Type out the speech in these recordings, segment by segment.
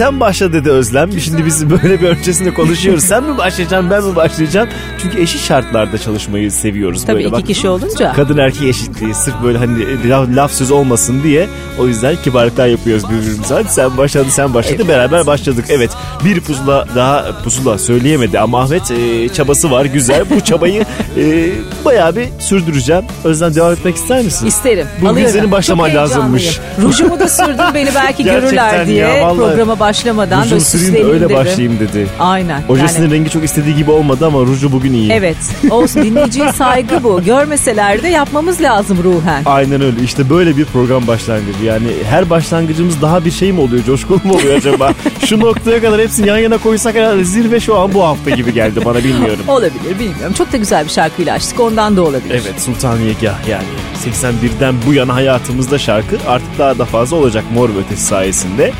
Sen başla dedi Özlem. Şimdi biz böyle bir öncesinde konuşuyoruz. Sen mi başlayacaksın ben mi başlayacağım? Çünkü eşit şartlarda çalışmayı seviyoruz. Tabii böyle. iki Bak, kişi olunca. Kadın erkek eşitliği sırf böyle hani laf, laf söz olmasın diye o yüzden kibarlıklar yapıyoruz birbirimize. Hadi sen başladın sen başladın Evet. beraber başladık. Evet bir pusula daha pusula söyleyemedi ama Ahmet e, çabası var güzel. Bu çabayı e, bayağı bir sürdüreceğim. Özlem devam etmek ister misin? İsterim. Bugün Alıyorum. senin başlaman Çok lazımmış. Rujumu da sürdüm beni belki görürler diye ya, vallahi. programa başlamadan Rujum böyle süreyim de öyle dedim. başlayayım dedi. Aynen. Ojesinin Yani- rengi çok istediği gibi olmadı ama ruju bugün iyi. Evet. Olsun dinleyiciye saygı bu. Görmeseler de yapmamız lazım ruhen. Aynen öyle işte böyle bir program başlangıcı yani her başlangıcımız daha bir şey mi oluyor coşkulu mu oluyor acaba şu noktaya kadar hepsini yan yana koysak herhalde zirve şu an bu hafta gibi geldi bana bilmiyorum. Olabilir bilmiyorum. Çok da güzel bir şarkıyla açtık ondan da olabilir. Evet Sultan Yegah yani 81'den bu yana hayatımızda şarkı artık daha da fazla olacak Mor Ötesi sayesinde.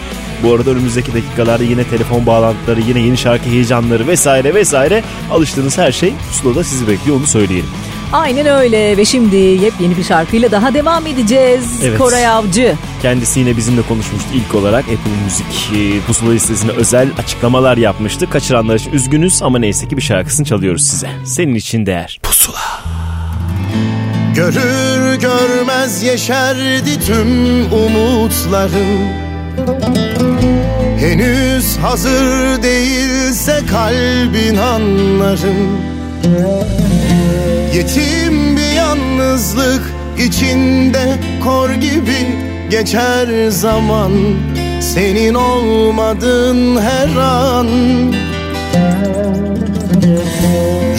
Bu arada önümüzdeki dakikalarda yine telefon bağlantıları, yine yeni şarkı heyecanları vesaire vesaire alıştığınız her şey pusulada sizi bekliyor onu söyleyelim. Aynen öyle ve şimdi yepyeni bir şarkıyla daha devam edeceğiz. Evet. Koray Avcı. Kendisi yine bizimle konuşmuştu ilk olarak Apple Müzik e, pusula listesine özel açıklamalar yapmıştı. Kaçıranlar için üzgünüz ama neyse ki bir şarkısını çalıyoruz size. Senin için değer. Pusula. Görür görmez yeşerdi tüm umutlarım Henüz hazır değilse kalbin anlarım Yetim bir yalnızlık içinde kor gibi geçer zaman. Senin olmadın her an.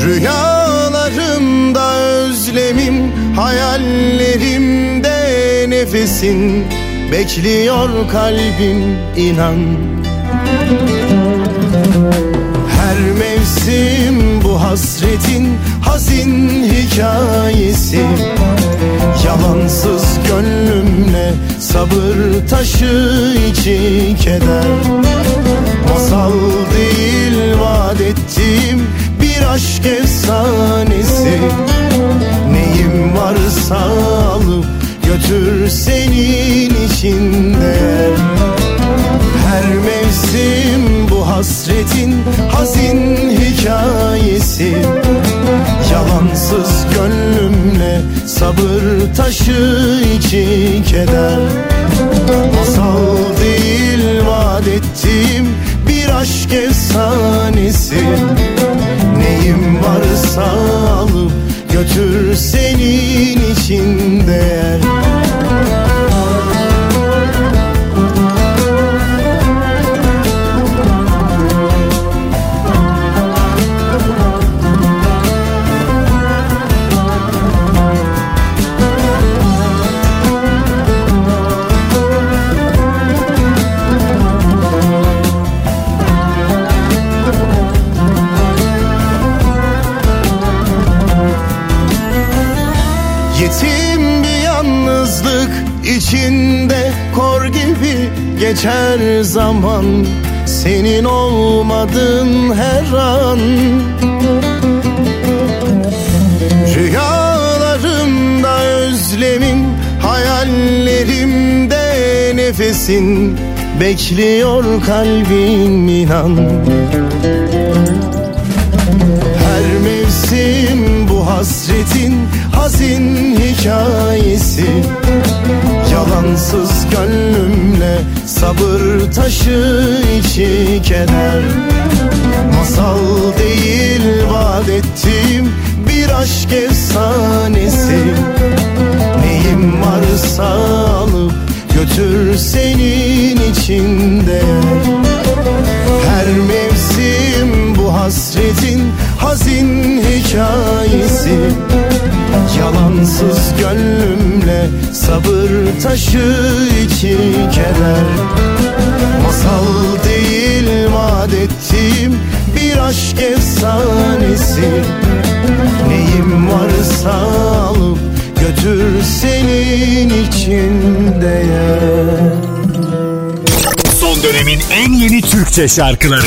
Rüyalarımda özlemim Hayallerimde nefesin. Bekliyor kalbim inan. Her mevsim hasretin hazin hikayesi. Yalansız gönlümle sabır taşı içi keder. Masal değil vaat ettiğim bir aşk efsanesi. Neyim varsa alıp götür senin için değer Her mevsim bu hasretin hazin hikayesi. Yalansız gönlümle sabır taşı içi keder. Masal değil vaat ettiğim bir aşk efsanesi. Neyim varsa alıp götür senin için değer geçer zaman Senin olmadın her an. Rüyalarımda özlemin hayallerimde nefesin Bekliyor kalbim inan. Her mevsim bu hasretin hazin hikayesi. Yalansız gönlümle sabır taşı içi keder Masal değil vaat ettiğim bir aşk efsanesi. Neyim varsa alıp götür senin için değer her mevsim Yalansız gönlümle sabır taşı içi keder Masal değil vaat bir aşk efsanesi. Neyim varsa alıp götür senin için değer Son dönemin en yeni Türkçe şarkıları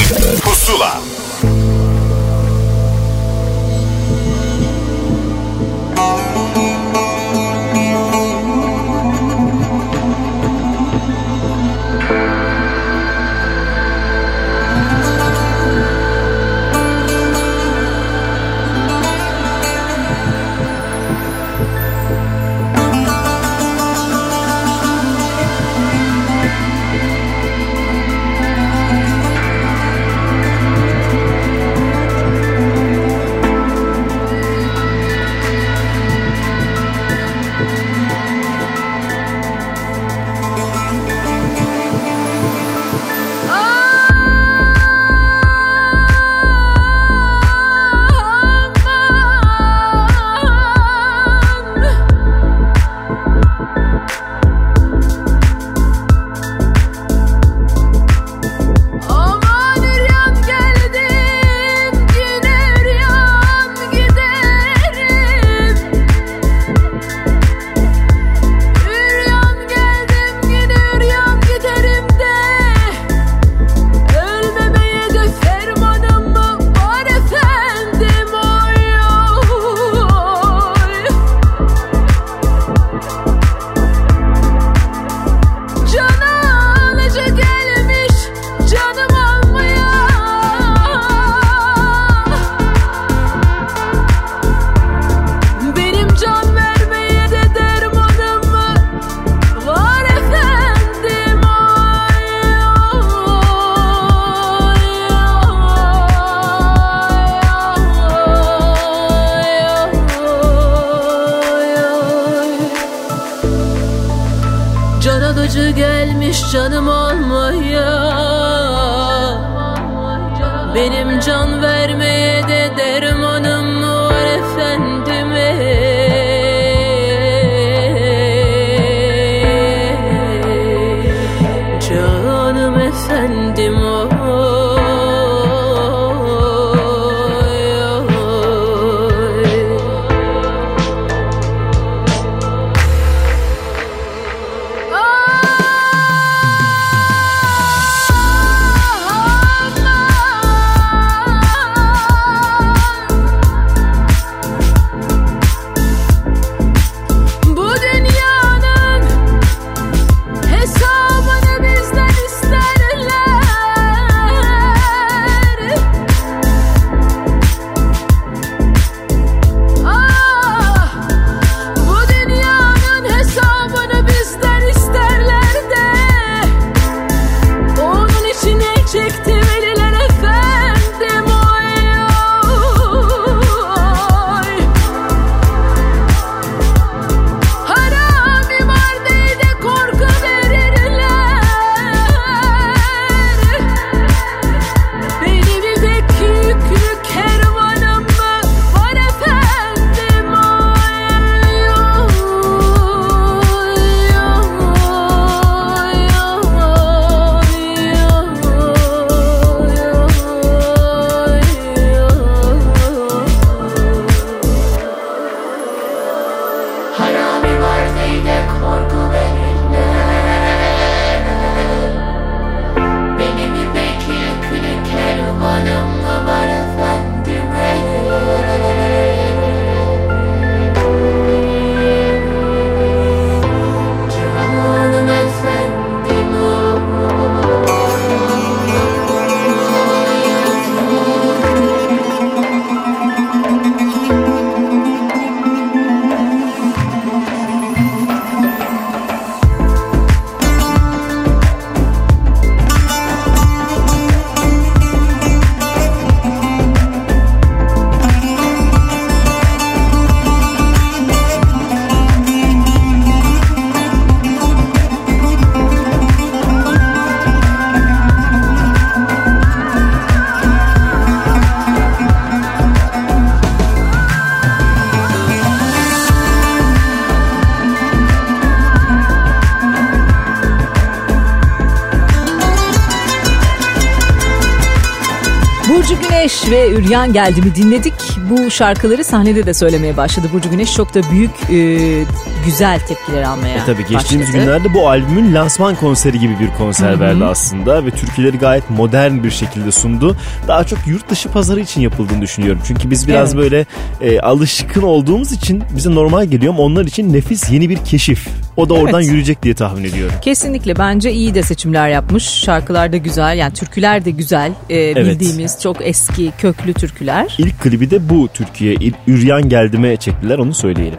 Üryan geldi mi dinledik. Bu şarkıları sahnede de söylemeye başladı. Burcu Güneş çok da büyük e, güzel tepkiler almaya E tabii geçtiğimiz başladı. günlerde bu albümün lansman konseri gibi bir konser verdi aslında ve türküleri gayet modern bir şekilde sundu. Daha çok yurt dışı pazarı için yapıldığını düşünüyorum. Çünkü biz biraz Evet. böyle e, alışkın olduğumuz için bize normal geliyor ama onlar için nefis yeni bir keşif. O da oradan Evet. yürüyecek diye tahmin ediyorum. Kesinlikle bence iyi de seçimler yapmış. Şarkılar da güzel yani türküler de güzel. E, Bildiğimiz çok eski köklü türküler. İlk klibi de bu Türkiye Üryan Geldim'e çektiler onu söyleyelim.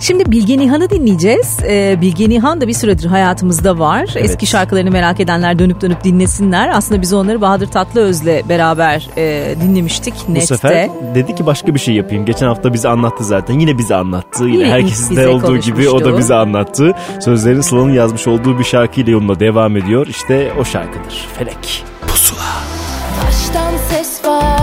Şimdi Bilge Nihan'ı dinleyeceğiz. Ee, Bilge Nihan da bir süredir hayatımızda var. Eski şarkılarını merak edenler dönüp dönüp dinlesinler. Aslında biz onları Bahadır Tatlıöz'le beraber e, dinlemiştik Bu Net'te. sefer dedi ki başka bir şey yapayım. Geçen hafta bize anlattı zaten. Yine bize anlattı. Yine, Yine herkesin de olduğu gibi o da bize anlattı. Sözlerini Sıla'nın yazmış olduğu bir şarkıyla yoluna devam ediyor. İşte o şarkıdır. Felek. Taştan ses var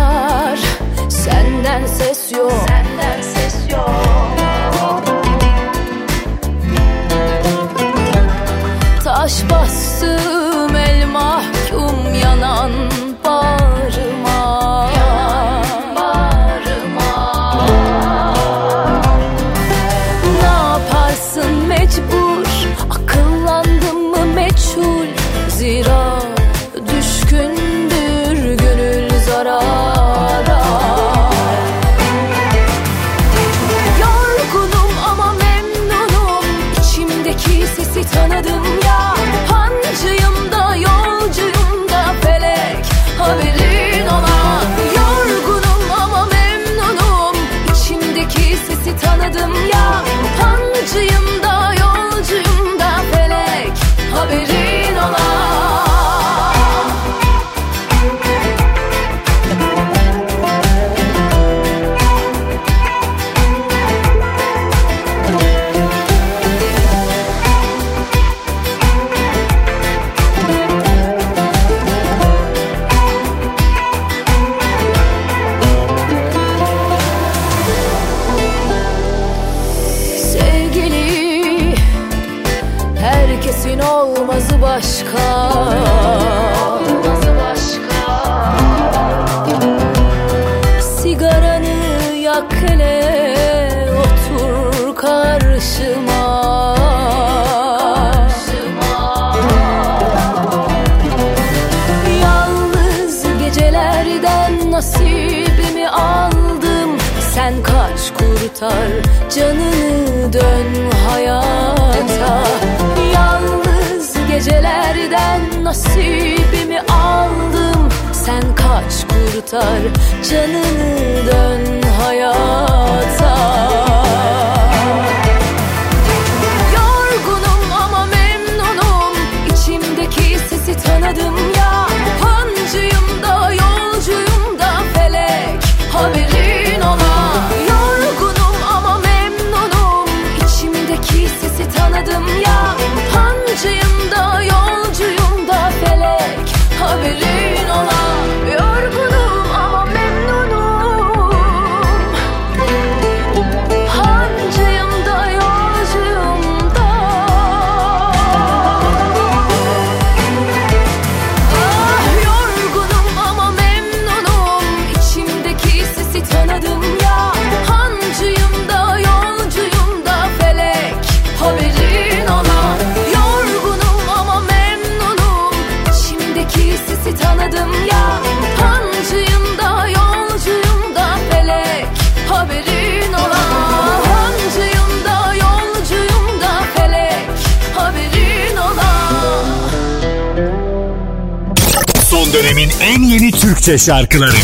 şarkıları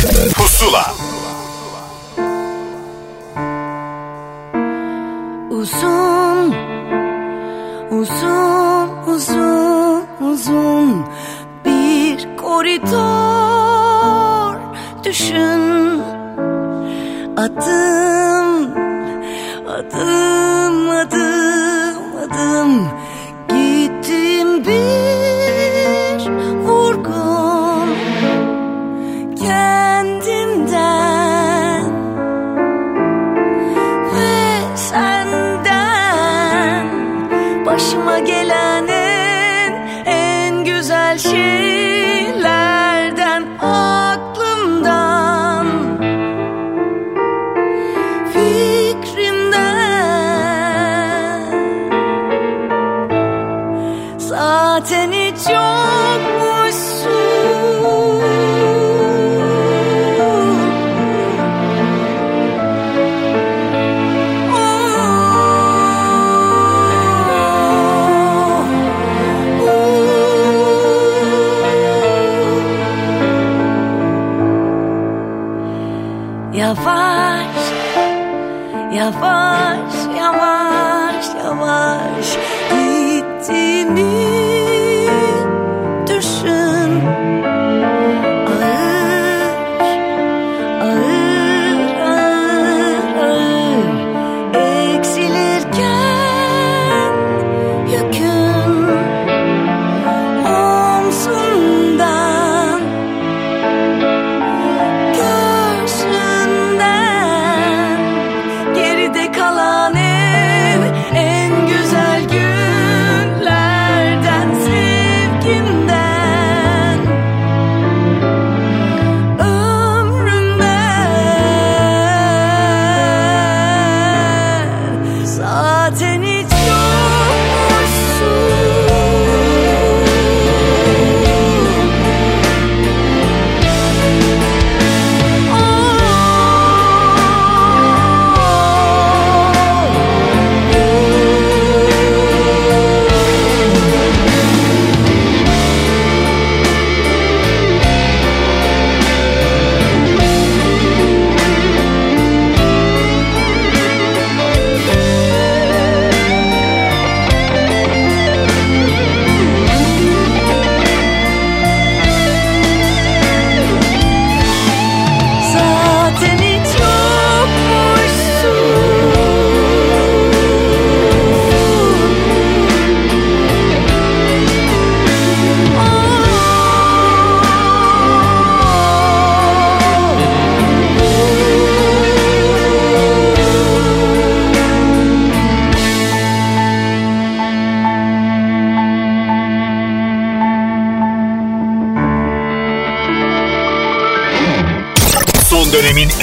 yavaş,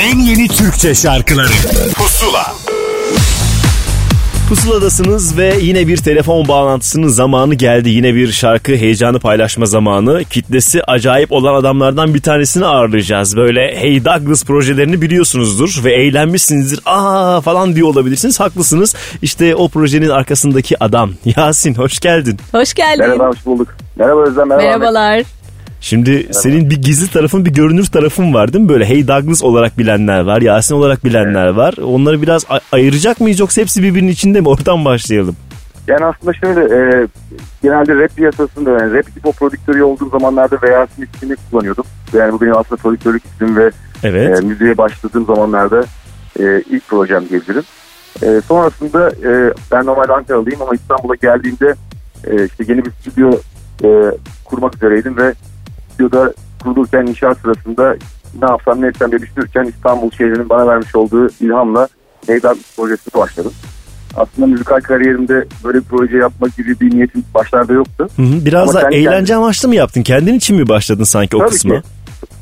en yeni Türkçe şarkıları Pusula Pusuladasınız ve yine bir telefon bağlantısının zamanı geldi. Yine bir şarkı heyecanı paylaşma zamanı. Kitlesi acayip olan adamlardan bir tanesini ağırlayacağız. Böyle Hey Douglas projelerini biliyorsunuzdur ve eğlenmişsinizdir. Aa falan diyor olabilirsiniz. Haklısınız. İşte o projenin arkasındaki adam. Yasin hoş geldin. Hoş geldin. Merhaba hoş bulduk. Merhaba Özlem merhaba. Ahmet. Şimdi senin bir gizli tarafın bir görünür tarafın var değil mi? Böyle Hey Douglas olarak bilenler var. Yasin olarak bilenler var. Onları biraz ayıracak mıyız yoksa hepsi birbirinin içinde mi? Oradan başlayalım. Yani aslında şöyle e, genelde rap piyasasında yani rap hip hop prodüktörü olduğum zamanlarda Veyasin ismini kullanıyordum. Yani bu benim aslında prodüktörlük ismim ve Evet. e, müziğe başladığım zamanlarda e, ilk projem diyebilirim. E, sonrasında e, ben normalde Ankaralıyım ama İstanbul'a geldiğimde e, işte yeni bir stüdyo e, kurmak üzereydim ve stüdyoda kurulurken inşaat sırasında ne yapsam ne etsem diye düşünürken İstanbul şehrinin bana vermiş olduğu ilhamla Neydan projesine başladım. Aslında müzikal kariyerimde böyle bir proje yapmak gibi bir niyetim başlarda yoktu. Hı hı. Biraz Ama da kendi eğlence kendime- amaçlı mı yaptın? Kendin için mi başladın sanki o Tabii kısmı? ki.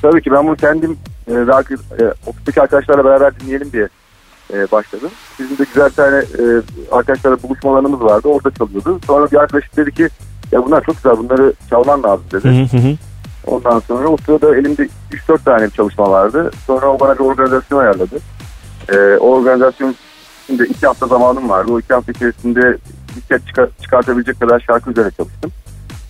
Tabii ki ben bunu kendim e, rock, e, ofisteki arkadaşlarla beraber dinleyelim diye e, başladım. Bizim de güzel tane e, arkadaşlarla buluşmalarımız vardı. Orada çalıyordu. Sonra bir arkadaşım dedi ki ya bunlar çok güzel bunları çalman lazım dedi. Hı hı hı. Ondan sonra o sırada elimde 3-4 tane bir çalışma vardı. Sonra o bana bir organizasyon ayarladı. Ee, o organizasyon içinde 2 hafta zamanım vardı. O 2 hafta içerisinde bir kez çıkar- çıkartabilecek kadar şarkı üzerine çalıştım.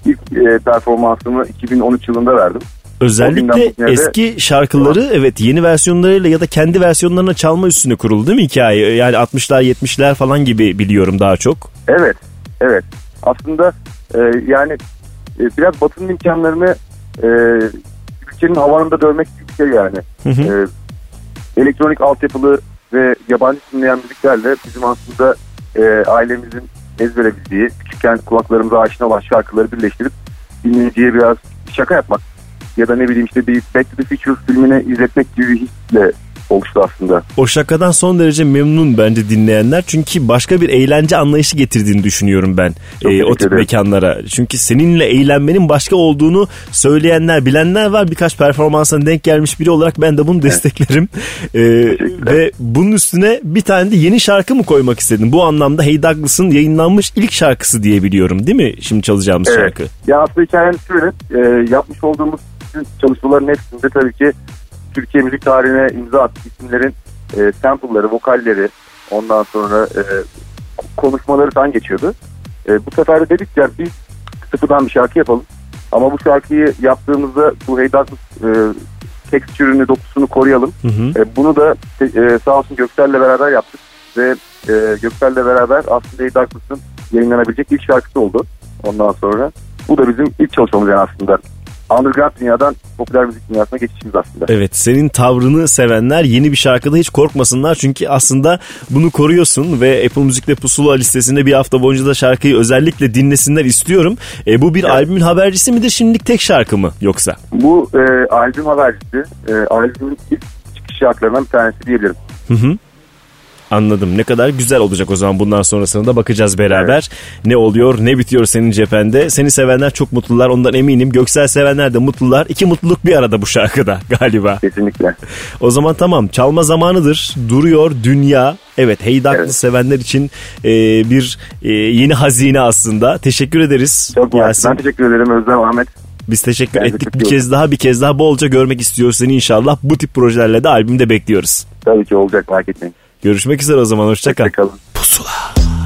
İlk e, performansımı 2013 yılında verdim. Özellikle eski şarkıları evet yeni versiyonlarıyla ya da kendi versiyonlarına çalma üstüne kuruldu değil mi hikaye? Yani 60'lar 70'ler falan gibi biliyorum daha çok. Evet, evet. Aslında e, yani e, biraz batının imkanlarını e, ülkenin havanında dövmek gibi bir şey yani. Hı hı. E, elektronik altyapılı ve yabancı dinleyen müziklerle bizim aslında e, ailemizin ezbere bildiği, küçükken kulaklarımıza aşina olan şarkıları birleştirip dinleyiciye biraz şaka yapmak ya da ne bileyim işte bir Back to the Future filmini izletmek gibi bir hisle oluştu aslında. O şakadan son derece memnun bence dinleyenler. Çünkü başka bir eğlence anlayışı getirdiğini düşünüyorum ben Çok e, o tip ederim. mekanlara. Çünkü seninle eğlenmenin başka olduğunu söyleyenler, bilenler var. Birkaç performansına denk gelmiş biri olarak ben de bunu desteklerim. E, ve bunun üstüne bir tane de yeni şarkı mı koymak istedin? Bu anlamda Hey Douglas'ın yayınlanmış ilk şarkısı diye biliyorum değil mi? Şimdi çalacağımız Evet. şarkı. Ya aslında hikayenin şöyle e, yapmış olduğumuz çalışmaların hepsinde tabii ki Türkiye müzik tarihine imza attık isimlerin e, sample'ları, vokalleri ondan sonra e, konuşmaları falan geçiyordu. E, bu sefer de dedik ya biz sıfırdan bir şarkı yapalım. Ama bu şarkıyı yaptığımızda bu Hey Douglas e, tekstürünü, dokusunu koruyalım. Hı hı. E, bunu da e, sağ olsun Göksel'le beraber yaptık. Ve e, Göksel'le beraber aslında Hey Douglas'ın yayınlanabilecek ilk şarkısı oldu. Ondan sonra bu da bizim ilk çalışmamız yani aslında. Underground dünyadan popüler müzik dünyasına geçişimiz aslında. Evet senin tavrını sevenler yeni bir şarkıda hiç korkmasınlar. Çünkü aslında bunu koruyorsun ve Apple Müzik'te pusula listesinde bir hafta boyunca da şarkıyı özellikle dinlesinler istiyorum. E, bu bir albümün habercisi midir şimdilik tek şarkı mı yoksa? Bu e, albüm habercisi. E, albümün ilk çıkış şarkılarından bir tanesi diyebilirim. Hı hı. Anladım. Ne kadar güzel olacak o zaman bundan sonrasına da bakacağız beraber. Ne oluyor ne bitiyor senin cephende. Seni sevenler çok mutlular ondan eminim. Göksel sevenler de mutlular. İki mutluluk bir arada bu şarkıda galiba. Kesinlikle. O zaman tamam çalma zamanıdır. Duruyor dünya. Evet Hey Douglas Evet. sevenler için e, bir e, yeni hazine aslında. Teşekkür ederiz. Çok. Yasin. Ben teşekkür ederim Özlem Ahmet. Biz teşekkür Ben ettik bir kez daha bir kez daha bolca görmek istiyoruz seni inşallah. Bu tip projelerle de albümde bekliyoruz. Tabii ki olacak merak etmeyin. Görüşmek üzere o zaman hoşça kal. Hoşçakalın. Aramız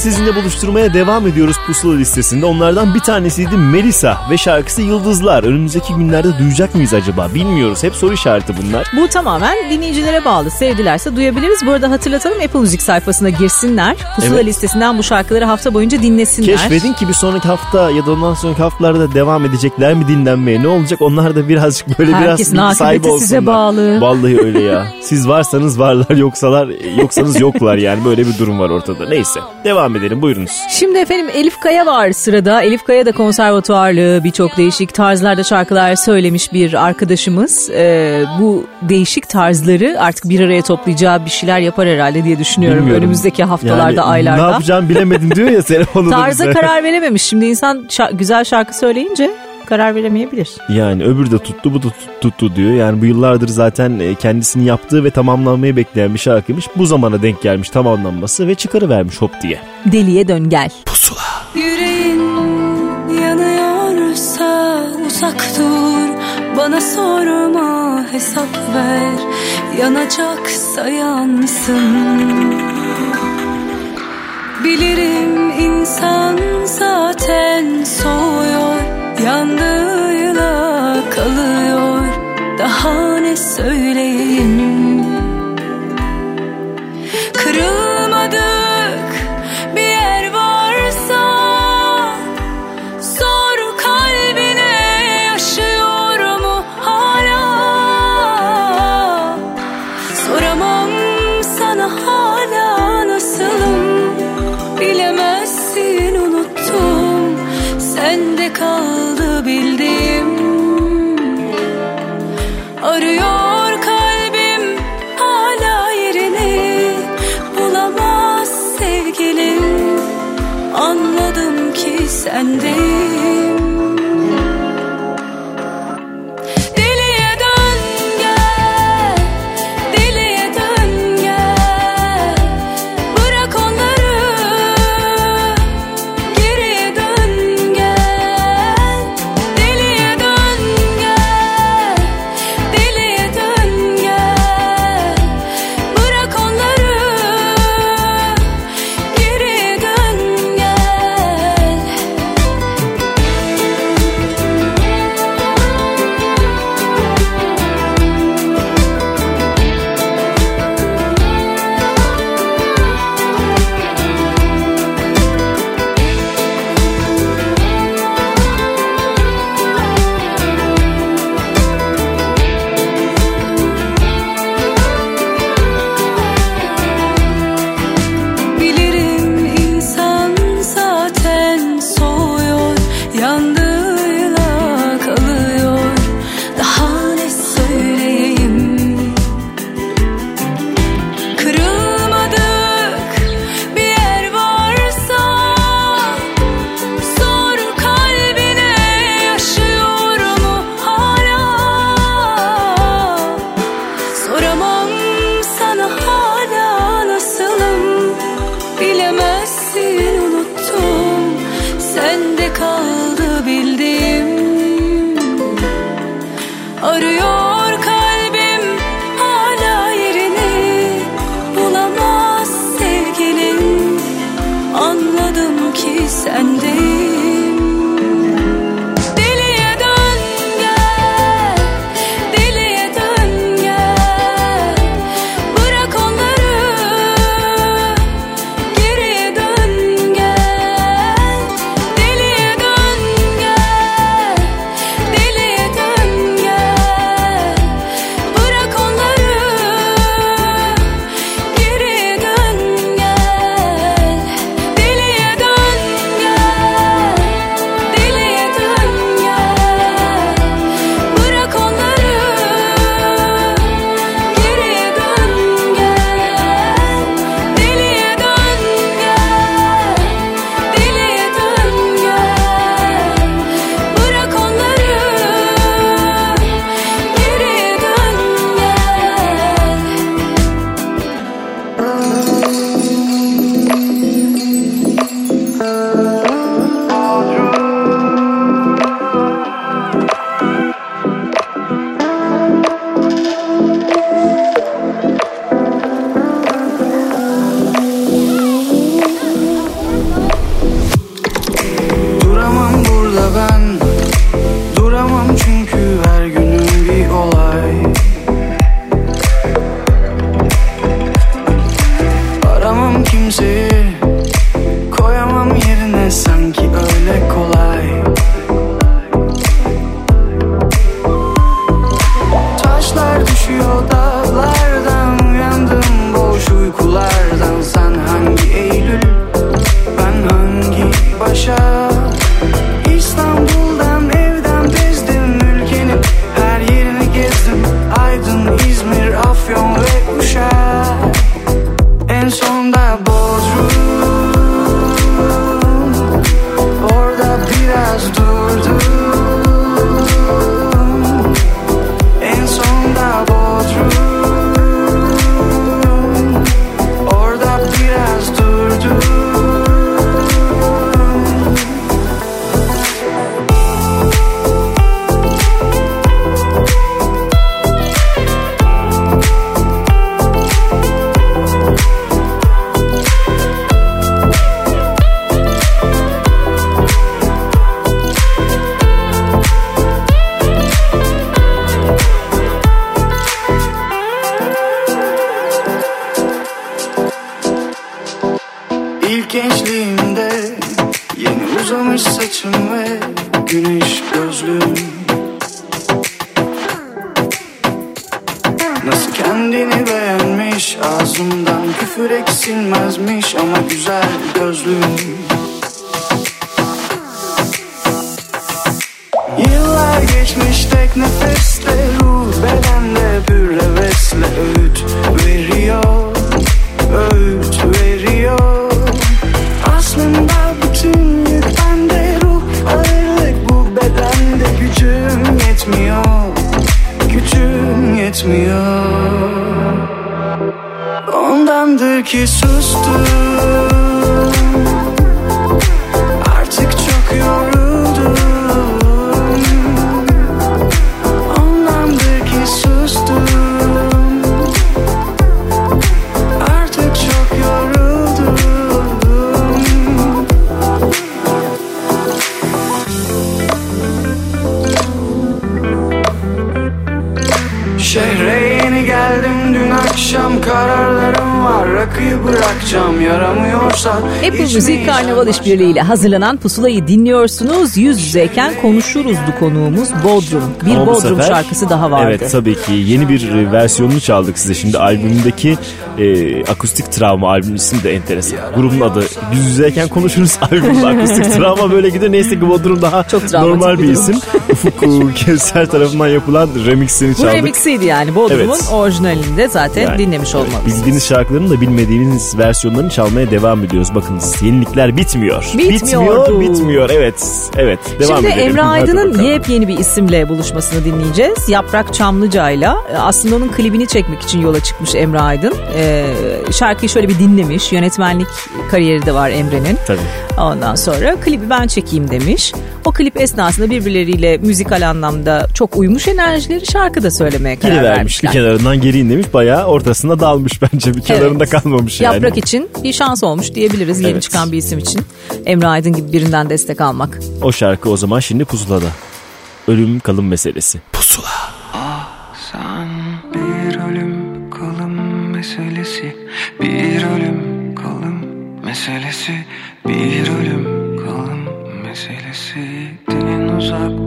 sizinle buluşturmaya devam ediyoruz Pusula listesinde. Onlardan bir tanesiydi Melisa ve şarkısı Yıldızlar. Önümüzdeki günlerde duyacak mıyız acaba? Bilmiyoruz. Hep soru işareti bunlar. Bu tamamen dinleyicilere bağlı. Sevdilerse duyabiliriz. Bu arada hatırlatalım Apple Müzik sayfasına girsinler. Pusula Evet. listesinden bu şarkıları hafta boyunca dinlesinler. Keşfedin ki bir sonraki hafta ya da ondan sonraki haftalarda devam edecekler mi dinlenmeye? Ne olacak? Onlar da birazcık böyle biraz Herkesin sahibi akıbeti olsunlar. size bağlı. Vallahi öyle ya. Siz varsanız varlar yoksalar yoksanız yoklar yani böyle bir durum var ortada. Neyse devam edelim buyurunuz. Şimdi efendim Elif Kaya var sırada. Elif Kaya da konservatuarlı birçok değişik tarzlarda şarkılar söylemiş bir arkadaşımız. Ee, bu değişik tarzları artık bir araya toplayacağı bir şeyler yapar herhalde diye düşünüyorum. Bilmiyorum. Önümüzdeki haftalarda, Yani aylarda. Ne yapacağım bilemedim diyor ya telefonunda Tarza bize. karar verememiş. Şimdi insan şa- güzel şarkı söyleyince karar veremeyebilir. Yani öbür de tuttu bu da tut- tuttu diyor. Yani bu yıllardır zaten e, kendisini yaptığı ve tamamlanmayı bekleyen bir şarkıymış. Bu zamana denk gelmiş tamamlanması ve çıkarıvermiş hop diye. Deliye dön gel. Yüreğin yanıyorsa uzak dur Bana sorma hesap ver Yanacaksa yansın Bilirim insan zaten soğuyor Yandığıyla kalıyor. Daha ne söyleyeyim ki sendeyim şehre akşam Kararlarım var rakıyı bırakacağım Yaramıyorsa Apple Müzik Karnaval İşbirliği hazırlanan Pusulayı dinliyorsunuz. Yüz yüzeyken konuşuruzdu konuğumuz Bodrum. Bir Ama bu Bodrum sefer- şarkısı daha vardı. Evet tabii ki yeni bir e, versiyonunu çaldık size. Şimdi albümündeki e, akustik travma albümün ismi de enteresan. Grubun adı yüz yüzeyken konuşuruz albümün akustik travma böyle gidiyor. Neyse ki Bodrum daha travmatik normal bir bir durum. isim. Ufuk e, Kevser tarafından yapılan remixini Bu çaldık. remixiydi yani Bodrum'un Evet. orijinalinde zaten Yani, dinlemiş olmalısınız. Bildiğiniz şarkıların da bilmediğiniz versiyonlarını çalmaya devam ediyoruz. Bakınız yenilikler bitmiyor. Bitmiyor, bitmiyor. Evet, evet. Devam Şimdi edelim. Emre Aydın'ın yepyeni bir isimle buluşmasını dinleyeceğiz. Yaprak Çamlıca'yla. E, Aslında onun klibini çekmek için yola çıkmış Emre Aydın. Ee, şarkıyı şöyle bir dinlemiş. Yönetmenlik kariyeri de var Emre'nin. Tabii. Ondan sonra klibi ben çekeyim demiş. O klip esnasında birbirleriyle müzikal anlamda çok uymuş enerjileri şarkıda söylemeye karar Geri vermiş bir vermişler. kenarından geri in demiş. Bayağı ortasında dalmış bence. Bir kenarında Evet. kalmamış yani. Yaprak için bir şans olmuş diyebiliriz yeni Evet. çıkan bir isim için. Emre Aydın gibi birinden destek almak. O şarkı o zaman şimdi pusulada. Ölüm kalım meselesi. Pusula. Sen bir ölüm kalım meselesi Bir ölüm kalım meselesi Bir ölüm up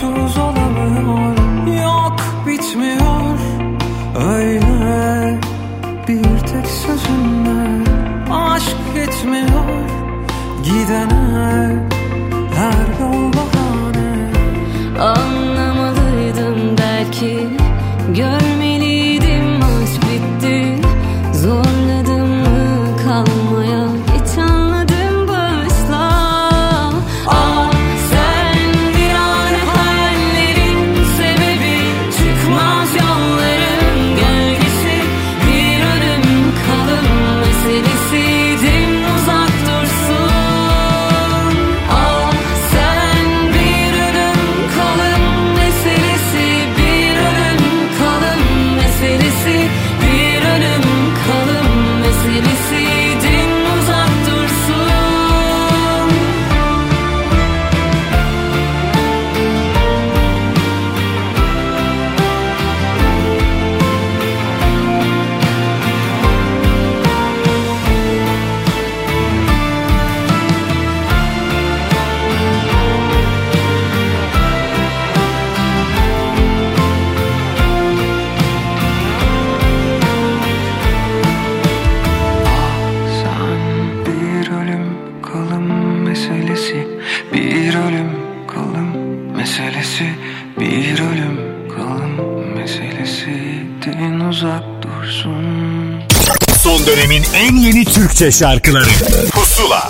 sus Türkçe şarkıları Pusula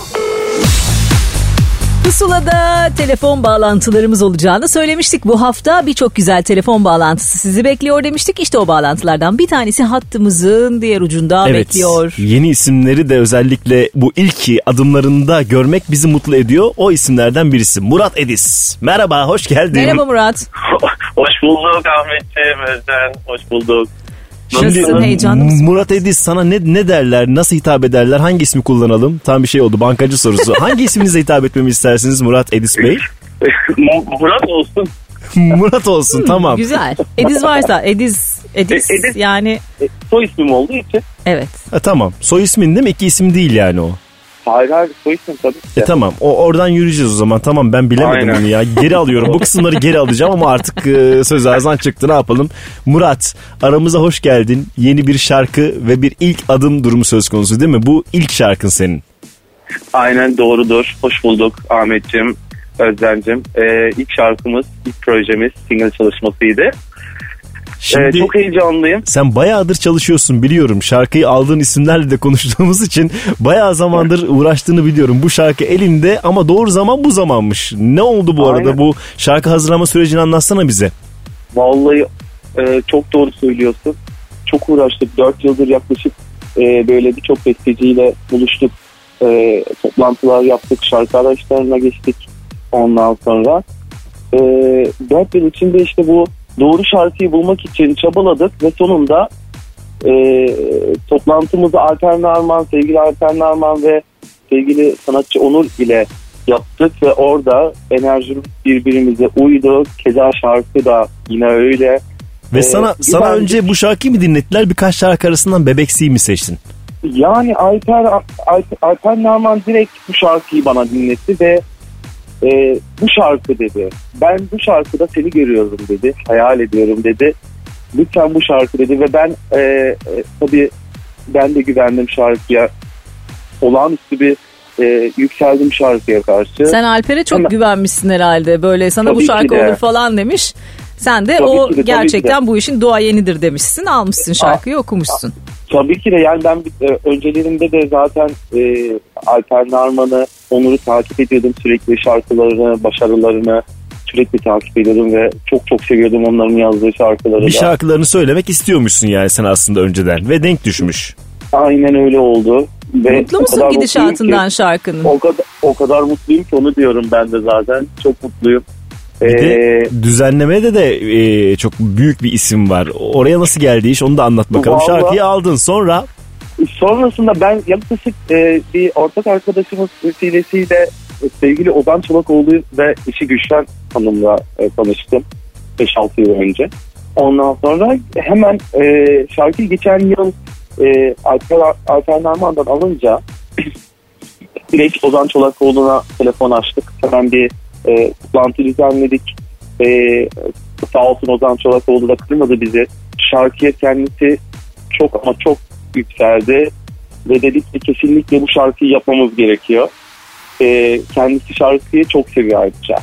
Pusula'da telefon bağlantılarımız olacağını söylemiştik. Bu hafta birçok güzel telefon bağlantısı sizi bekliyor demiştik. İşte o bağlantılardan bir tanesi hattımızın diğer ucunda Evet. bekliyor. Yeni isimleri de özellikle bu ilki adımlarında görmek bizi mutlu ediyor. O isimlerden birisi Murat Edis. Merhaba, hoş geldin. Merhaba Murat. Hoş bulduk Ahmetciğim, Özden. Hoş bulduk. Nasılsın, heyecanlı mısın? Murat Edis sana ne ne derler, nasıl hitap ederler, hangi ismi kullanalım? Tam bir şey oldu, bankacı sorusu. hangi isminize hitap etmemi istersiniz Murat Edis Bey? Murat olsun. Murat olsun, tamam. Güzel. Ediz varsa Ediz, Ediz, E- Ediz. yani Soy ismim olduğu için. evet. Ha, tamam. Soy ismin değil mi? İki isim değil yani o. Hayır hayır soy isim tabii ki. E tamam o oradan yürüyeceğiz o zaman. Tamam ben bilemedim Aynen. bunu ya. Geri alıyorum. Bu kısımları geri alacağım ama artık e, söz ağzından çıktı ne yapalım. Murat aramıza hoş geldin. Yeni bir şarkı ve bir ilk adım durumu söz konusu değil mi? Bu ilk şarkın senin. Aynen doğrudur. Hoş bulduk Ahmetciğim, Özden'cim. Ee, ilk şarkımız, ilk projemiz single çalışmasıydı. Şimdi Ee, çok heyecanlıyım. sen bayağıdır çalışıyorsun biliyorum. Şarkıyı aldığın isimlerle de konuştuğumuz için bayağı zamandır uğraştığını biliyorum. Bu şarkı elinde ama doğru zaman bu zamanmış. Ne oldu bu arada Aynen. bu şarkı hazırlama sürecini anlatsana bize. Vallahi e, çok doğru söylüyorsun. Çok uğraştık. 4 yıldır yaklaşık e, böyle birçok besteciyle buluştuk. E, toplantılar yaptık. Şarkı araçlarına geçtik. Ondan sonra e, 4 yıl içinde işte bu doğru şarkıyı bulmak için çabaladık ve sonunda e, toplantımızı Alper Narman, sevgili Alper Narman ve sevgili sanatçı Onur ile yaptık ve orada enerjimiz birbirimize uydu. Keza şarkı da yine öyle. Ve Ee, sana sana ben- önce bu şarkıyı mı dinlettiler birkaç şarkı arasından Bebeksi'yi mi seçtin? Yani Alper, Alper, Alper Narman direkt bu şarkıyı bana dinletti ve e, bu şarkı dedi. Ben bu şarkıda seni görüyorum dedi. Hayal ediyorum dedi. Lütfen bu şarkı dedi ve ben e, e, tabii ben de güvendim şarkıya. Olağanüstü bir e, yükseldim şarkıya karşı. Sen Alper'e çok Hemen- güvenmişsin herhalde. Böyle sana bu şarkı de. olur falan demiş. Sen de Tabii o de, gerçekten ki bu işin duayenidir demişsin. Almışsın şarkıyı okumuşsun. Tabii ki de yani ben e, öncelerinde de zaten e, Alper Narman'ı, Onur'u takip ediyordum sürekli şarkılarını, başarılarını sürekli takip ediyordum ve çok çok seviyordum onların yazdığı şarkıları Bir da. şarkılarını söylemek istiyormuşsun yani sen aslında önceden ve denk düşmüş. Aynen öyle oldu. Ve Mutlu musun kadar gidişatından ki- şarkının? O kadar, o kadar mutluyum ki onu diyorum ben de zaten. Çok mutluyum. Bir de Ee, düzenlemede de e, çok büyük bir isim var. Oraya nasıl geldi iş onu da anlat bakalım. Vallahi- Şarkıyı aldın sonra Sonrasında ben yaklaşık e, bir ortak arkadaşımız vesilesiyle e, sevgili Ozan Çolakoğlu ve eşi Gülşen Hanım'la e, tanıştım 5-6 yıl önce. Ondan sonra hemen e, şarkıyı geçen yıl e, Alper, Alper alınca direkt Ozan Çolakoğlu'na telefon açtık. Hemen bir e, toplantı düzenledik. E, sağ olsun Ozan Çolakoğlu da kırmadı bizi. Şarkıya kendisi çok ama çok yükseldi ve dedik ki kesinlikle bu şarkıyı yapmamız gerekiyor. Ee, kendisi şarkıyı çok seviyor ayrıca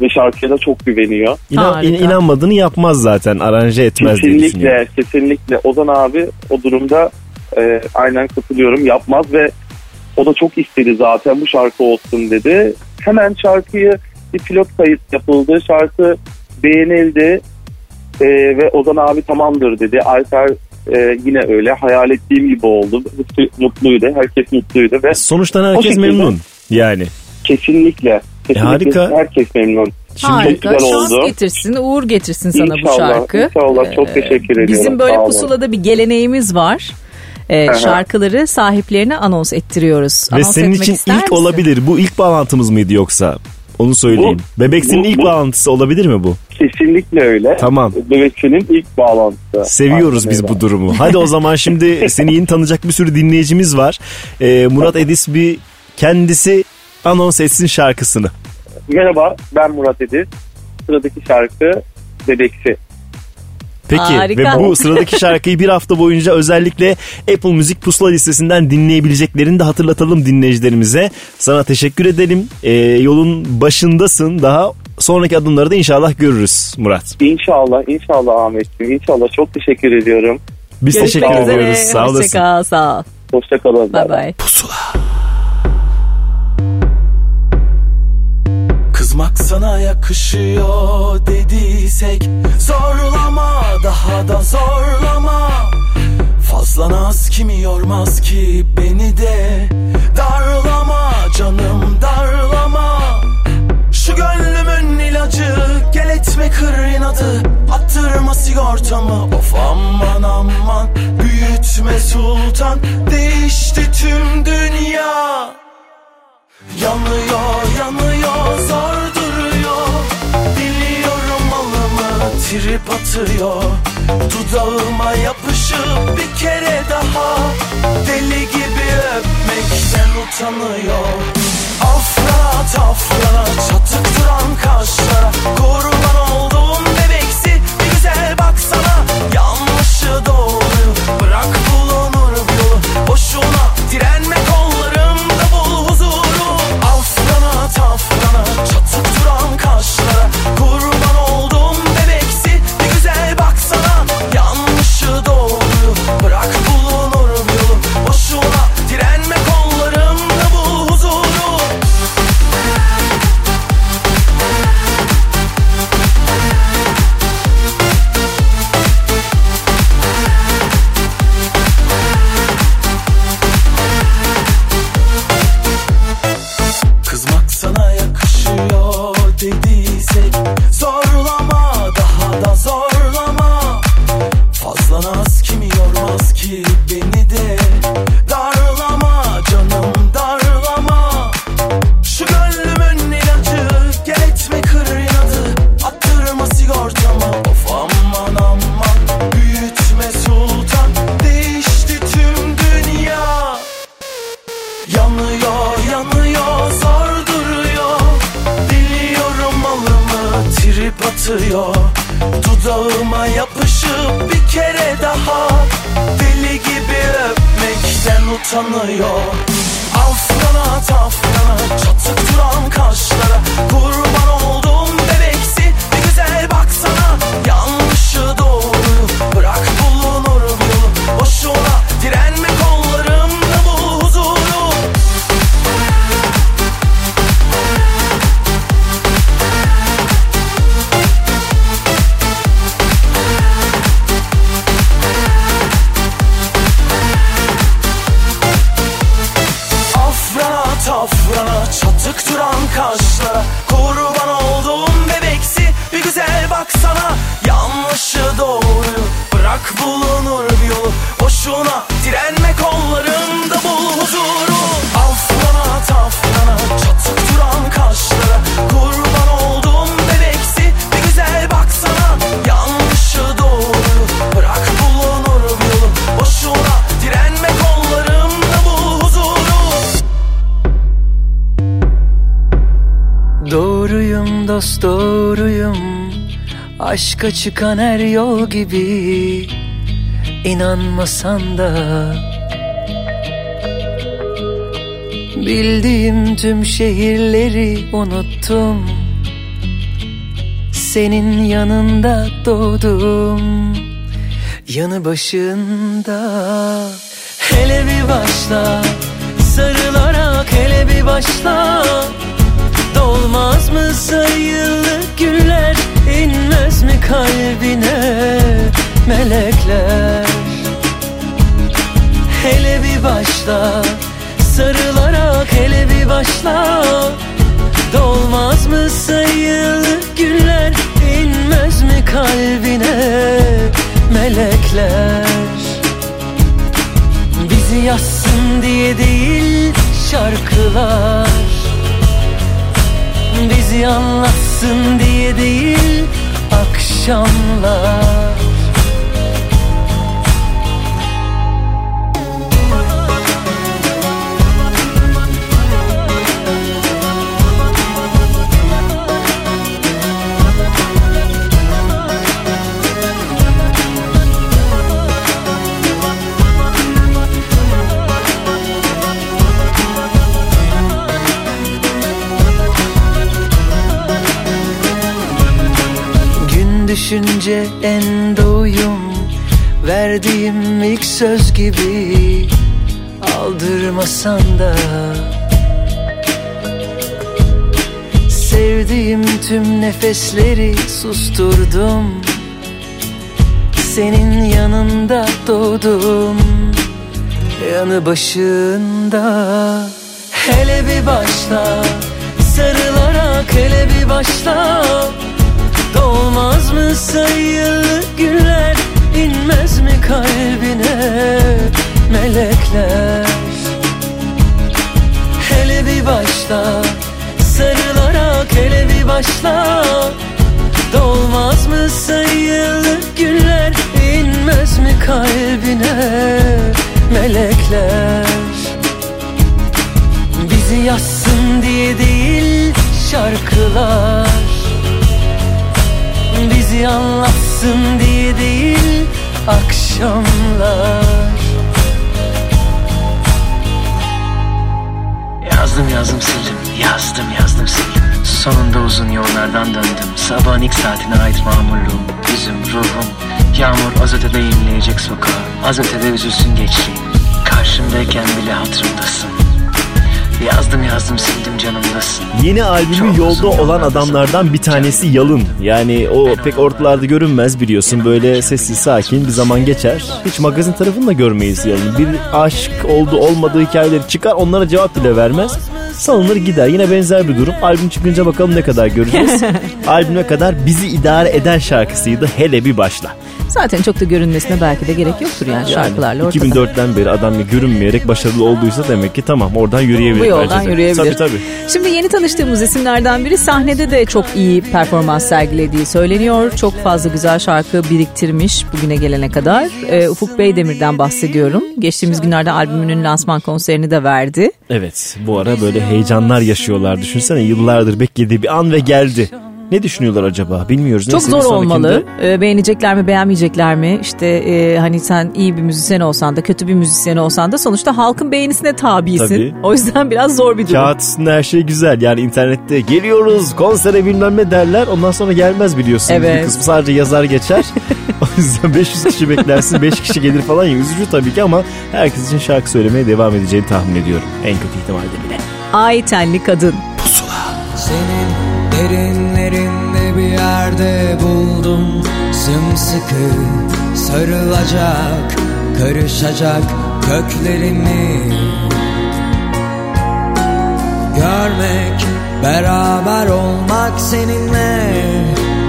ve şarkıya da çok güveniyor. inan, in- inanmadığını yapmaz zaten aranje etmez diye düşünüyorum. Kesinlikle, kesinlikle Ozan abi o durumda e, aynen katılıyorum yapmaz ve o da çok istedi zaten bu şarkı olsun dedi. Hemen şarkıyı bir pilot kayıt yapıldı. Şarkı beğenildi e, ve Ozan abi tamamdır dedi. Alper e, yine öyle hayal ettiğim gibi oldu. Mutluydu. Herkes mutluydu ve Sonuçtan herkes şekilde- memnun yani. kesinlikle, kesinlikle harika. herkes memnun. Şimdi Harika. güzel Şans oldu. getirsin, uğur getirsin sana bu İnşallah, şarkı. inşallah. Çok Ee, teşekkür ediyorum. Bizim böyle Sağ olun. pusulada bir geleneğimiz var. Ee, Aha. şarkıları sahiplerine anons ettiriyoruz. Ve Anons senin için ilk misin? olabilir. Bu ilk bağlantımız mıydı yoksa? Onu söyleyeyim. Bebeksinin bu- ilk bu- bağlantısı olabilir mi bu? Kesinlikle öyle. Tamam. Bebekçinin ilk bağlantısı. Seviyoruz biz bu durumu. Hadi o zaman şimdi seni yeni tanıyacak bir sürü dinleyicimiz var. Ee, Murat Edis bir kendisi anons etsin şarkısını. Merhaba ben Murat Ediz. Sıradaki şarkı Bebeksi. Peki Harika. ve bu sıradaki şarkıyı bir hafta boyunca özellikle Apple Müzik Pusula listesinden dinleyebileceklerini de hatırlatalım dinleyicilerimize. Sana teşekkür edelim. Ee, yolun başındasın daha. Sonraki adımları da inşallah görürüz Murat. İnşallah, inşallah Ahmetciğim. İnşallah çok teşekkür ediyorum. Biz Görüşmek teşekkür üzere. ediyoruz. Sağ olasın. Hoşçakal. Sağ ol. Hoşçakalın. Bay bay. Kızmak sana yakışıyor dediysek Zorlama daha da zorlama. Fazla naz kimi yormaz ki beni de Darlama canım darlama. Şu gönlümün ilacı gel etme kır inadı. Attırma sigortamı of aman aman. Büyütme sultan değişti tüm dünya. Yanıyor trip atıyor. Dudağıma yapışıp bir kere daha Deli gibi öpmekten utanıyor. Afra tafra çatık duran kaşlara Kurban olduğum bebeksi bir güzel baksana. Yanlışı doğruyu bırak bulunur bir yolu Boşuna direnme Aşka çıkan her yol gibi İnanmasan da Bildiğim tüm şehirleri unuttum. Senin yanında doğdum Yanı başında. Hele bir başla Sarılarak hele bir başla. Dolmaz mı sayılı güller inmez mi kalbine melekler? Hele bir başla sarılarak hele bir başla. Dolmaz mı sayılı güller? İnmez mi kalbine melekler? Bizi yazsın diye değil şarkılar. Bizi anlatsın diye değil akşamlar düşünce en doğuyum Verdiğim ilk söz gibi Aldırmasan da. Sevdiğim tüm nefesleri susturdum Senin yanında doğdum Yanı başında. Hele bir başla Sarılarak hele bir başla Dolmaz mı sayılı günler inmez mi kalbine melekler? Hele bir başla sarılarak hele bir başla. Dolmaz mı sayılı günler inmez mi kalbine melekler? Bizi yazsın diye değil şarkılar Bizi anlatsın diye değil akşamlar. Yazdım yazdım sildim. Yazdım yazdım sildim. Sonunda uzun yollardan döndüm. Sabahın ilk saatine ait mamurluğum Yüzüm ruhum. Yağmur az ötede inleyecek sokağa. Az ötede üzülsün geçtiğim Karşımdayken bile hatırımdasın Yazdım yazdım sildim canımdasın Yeni albümü yolda olan adamlardan bir tanesi Yalın. Yani o pek ortalarda görünmez biliyorsun. Böyle sessiz sakin bir zaman geçer. Hiç magazin tarafını da görmeyiz Yalın. Bir aşk oldu olmadığı hikayeleri çıkar onlara cevap bile vermez. Salınır gider. Yine benzer bir durum. Albüm çıkınca bakalım ne kadar göreceğiz. Albüme kadar bizi idare eden şarkısıydı. Hele bir başla. Zaten çok da görünmesine belki de gerek yoktur yani, şarkılarla ortada. 2004'ten beri adam bir görünmeyerek başarılı olduysa demek ki tamam oradan yürüyebilir. Bu yoldan bence de. yürüyebilir. Tabii tabii. Şimdi yeni tanıştığımız isimlerden biri sahnede de çok iyi performans sergilediği söyleniyor. Çok fazla güzel şarkı biriktirmiş bugüne gelene kadar. Ee, Ufuk Beydemir'den bahsediyorum. Geçtiğimiz günlerde albümünün lansman konserini de verdi. Evet bu ara böyle heyecanlar yaşıyorlar. Düşünsene yıllardır beklediği bir an ve geldi. Ne düşünüyorlar acaba bilmiyoruz. Çok Neyse, zor olmalı. Ee, beğenecekler mi beğenmeyecekler mi? İşte e, hani sen iyi bir müzisyen olsan da kötü bir müzisyen olsan da sonuçta halkın beğenisine tabisin. Tabii. O yüzden biraz zor bir durum. Kağıt üstünde her şey güzel. Yani internette geliyoruz konsere bilmem ne derler. Ondan sonra gelmez biliyorsun. Evet. Bir kısmı sadece yazar geçer. o yüzden 500 kişi beklersin 5 kişi gelir falan ya. Üzücü tabii ki ama herkes için şarkı söylemeye devam edeceğini tahmin ediyorum. En kötü ihtimalle bile. Ay tenli kadın. Senin derinlerinde bir yerde buldum. Sımsıkı sarılacak Karışacak köklerimi. Görmek, beraber olmak seninle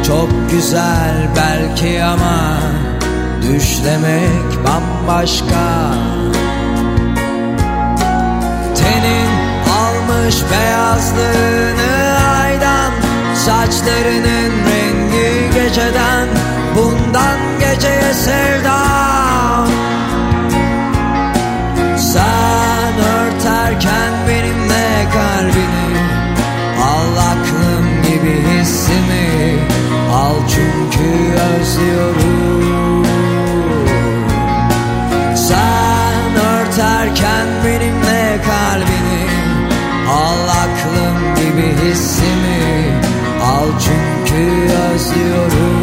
Çok güzel belki ama Düşlemek bambaşka. Tenin almış beyazlığını aydan Saçlarının rengi geceden Bundan geceye sevdam Sen örterken benimle kalbini Al aklım gibi hissimi Al çünkü özlüyorum. Sen örterken benimle hissimi Al çünkü özlüyorum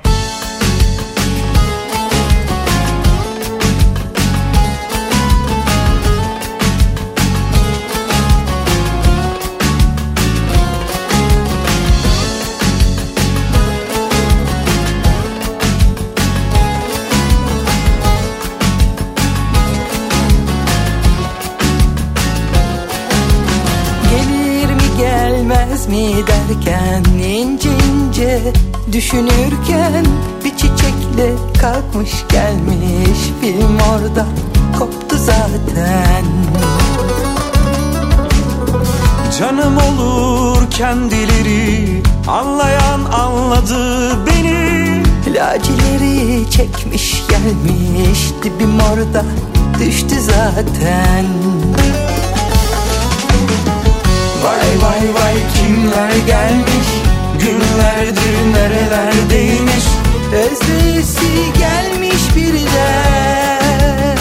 Mi derken ince ince düşünürken bir çiçekle kalkmış gelmiş film orada koptu zaten. Canım olur kendileri Anlayan anladı beni. Lacileri çekmiş gelmiş dibim orada düştü zaten Vay vay vay kimler gelmiş? Günlerdir nerelerdeymiş? Özleyesi gelmiş birden.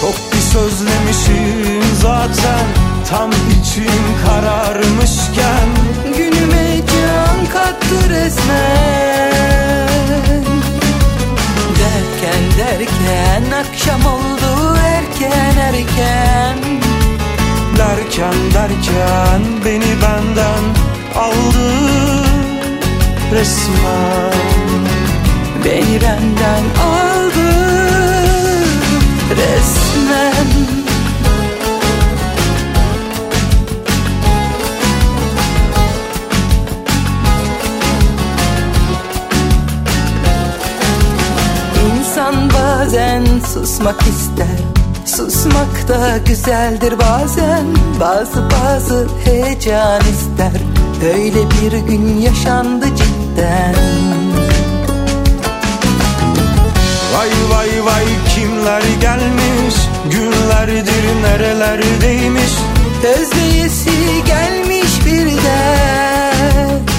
Çok bir sözlemişim zaten Tam içim kararmışken. Günüme can kattı resmen. Derken derken akşam oldu erken erken Derken derken beni benden aldı resmen. Beni benden aldı resmen. İnsan bazen susmak ister Susmak da güzeldir bazen. Bazı bazı heyecan ister. Öyle bir gün yaşandı cidden. Vay vay vay kimler gelmiş? Günlerdir nerelerdeymiş? Özleyesi gelmiş birden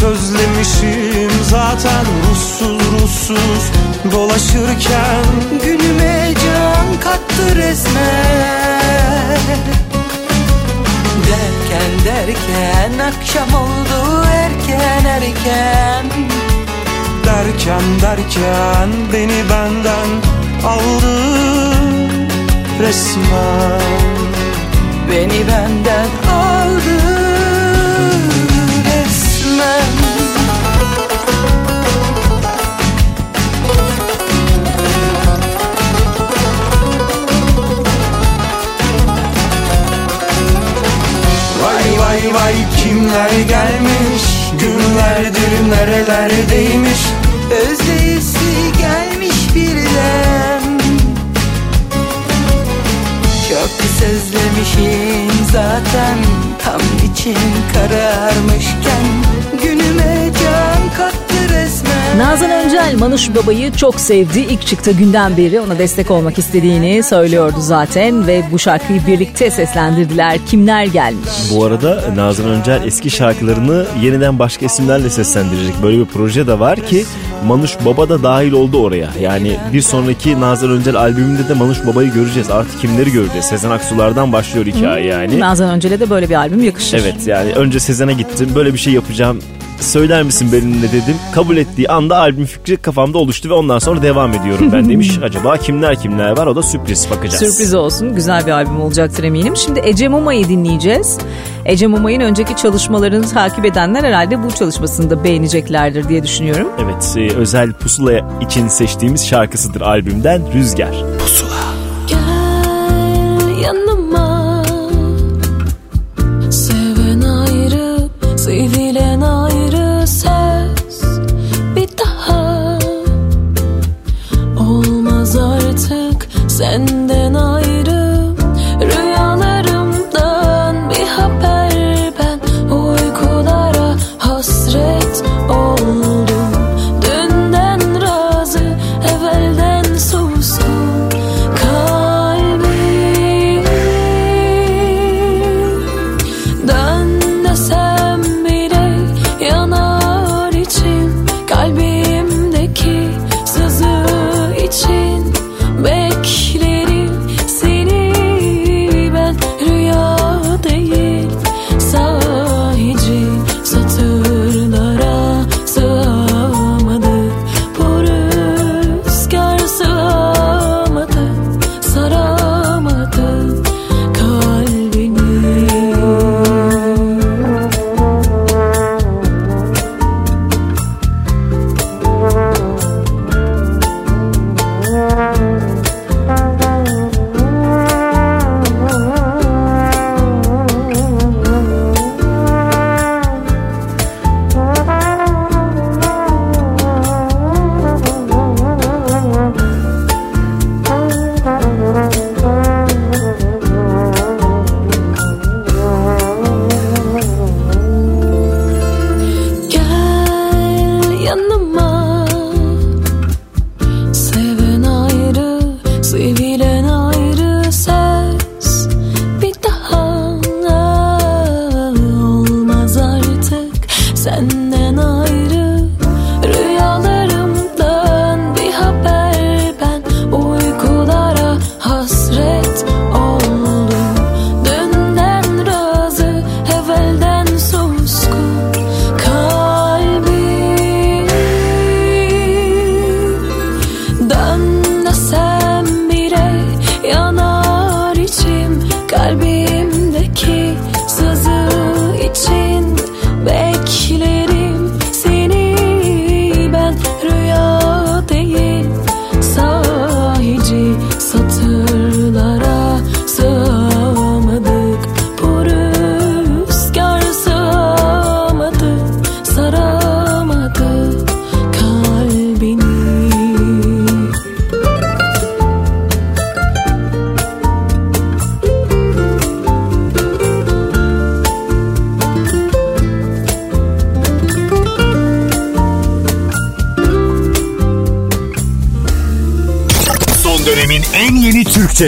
sözlemişim. Zaten Ruhsuz ruhsuz dolaşırken Günüme can kattı resmen. Derken derken akşam oldu erken erken. Derken derken beni benden aldı resmen. Beni benden aldı Vay vay kimler gelmiş? Günlerdir nerelerdeymiş? Özleyesi gelmiş birden Çok sözlemişim zaten Tam için kararmışken. Günüme Nazan Öncel Manuş Baba'yı çok sevdi. İlk çıktığı günden beri ona destek olmak istediğini söylüyordu zaten ve bu şarkıyı birlikte seslendirdiler. Kimler gelmiş? Bu arada Nazan Öncel eski şarkılarını yeniden başka isimlerle seslendirecek. Böyle bir proje de var ki Manuş Baba da dahil oldu oraya. Yani bir sonraki Nazan Öncel albümünde de Manuş Baba'yı göreceğiz. Artık kimleri göreceğiz? Sezen Aksu'lardan başlıyor hikaye yani. Nazan Öncel'e de böyle bir albüm yakışır. Evet yani önce Sezen'e gittim böyle bir şey yapacağım söyler misin benimle dedim. Kabul ettiği anda albüm fikri kafamda oluştu ve ondan sonra devam ediyorum ben demiş. Acaba kimler kimler var o da sürpriz bakacağız. Sürpriz olsun. Güzel bir albüm olacaktır eminim. Şimdi Ece Muma'yı dinleyeceğiz. Ece Muma'nın önceki çalışmalarını takip edenler herhalde bu çalışmasını da beğeneceklerdir diye düşünüyorum. Evet e, özel pusula için seçtiğimiz şarkısıdır albümden Rüzgar. Pusula.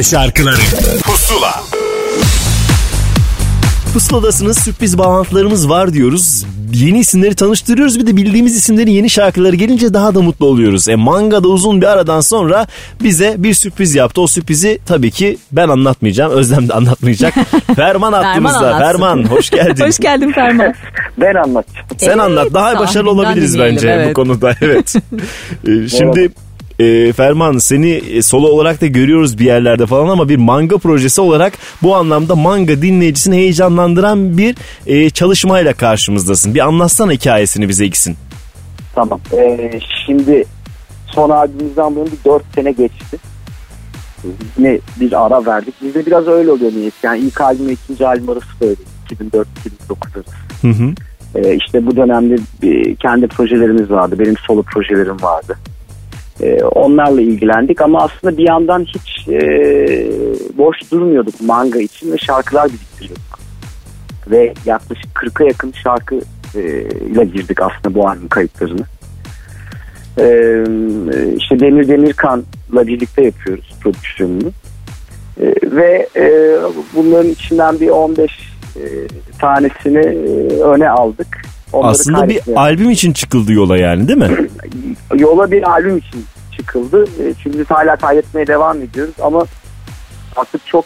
Türkçe şarkıları Pusula Pusuladasınız sürpriz bağlantılarımız var diyoruz. Yeni isimleri tanıştırıyoruz bir de bildiğimiz isimlerin yeni şarkıları gelince daha da mutlu oluyoruz. E Manga da uzun bir aradan sonra bize bir sürpriz yaptı. O sürprizi tabii ki ben anlatmayacağım. Özlem de anlatmayacak. Ferman attığımızda. anlatsın. Ferman hoş geldin. Hoş geldin Ferman. Ben anlatacağım. Sen anlat. Daha başarılı olabiliriz dinleyelim, bence bu evet. konuda. Evet. Ee, Şimdi e, Ferman seni e, solo olarak da görüyoruz bir yerlerde falan ama bir manga projesi olarak bu anlamda manga dinleyicisini heyecanlandıran bir e, çalışmayla karşımızdasın. Bir anlatsana hikayesini bize iksin. Tamam. Ee, şimdi son albümümüzden bu yana bir 4 sene geçti. Yine bir ara verdik. Bizde biraz öyle oluyor niyet. Yani ilk albüm ve ikinci albüm arası böyle. 2004-2009 arası. Hı hı. Ee, işte bu dönemde bir, kendi projelerimiz vardı. Benim solo projelerim vardı. Ee, onlarla ilgilendik ama aslında bir yandan hiç e, boş durmuyorduk manga için ve şarkılar biriktiriyorduk. Ve yaklaşık 40'a yakın şarkı e, ile girdik aslında bu albüm kayıtlarını. Ee, işte Demir Demirkan'la birlikte yapıyoruz prodüksiyonunu. Ee, ve e, bunların içinden bir 15 e, tanesini e, öne aldık. Onları Aslında bir albüm için çıkıldı yola yani değil mi? yola bir albüm için çıkıldı. E, Çünkü biz hala kaydetmeye devam ediyoruz ama artık çok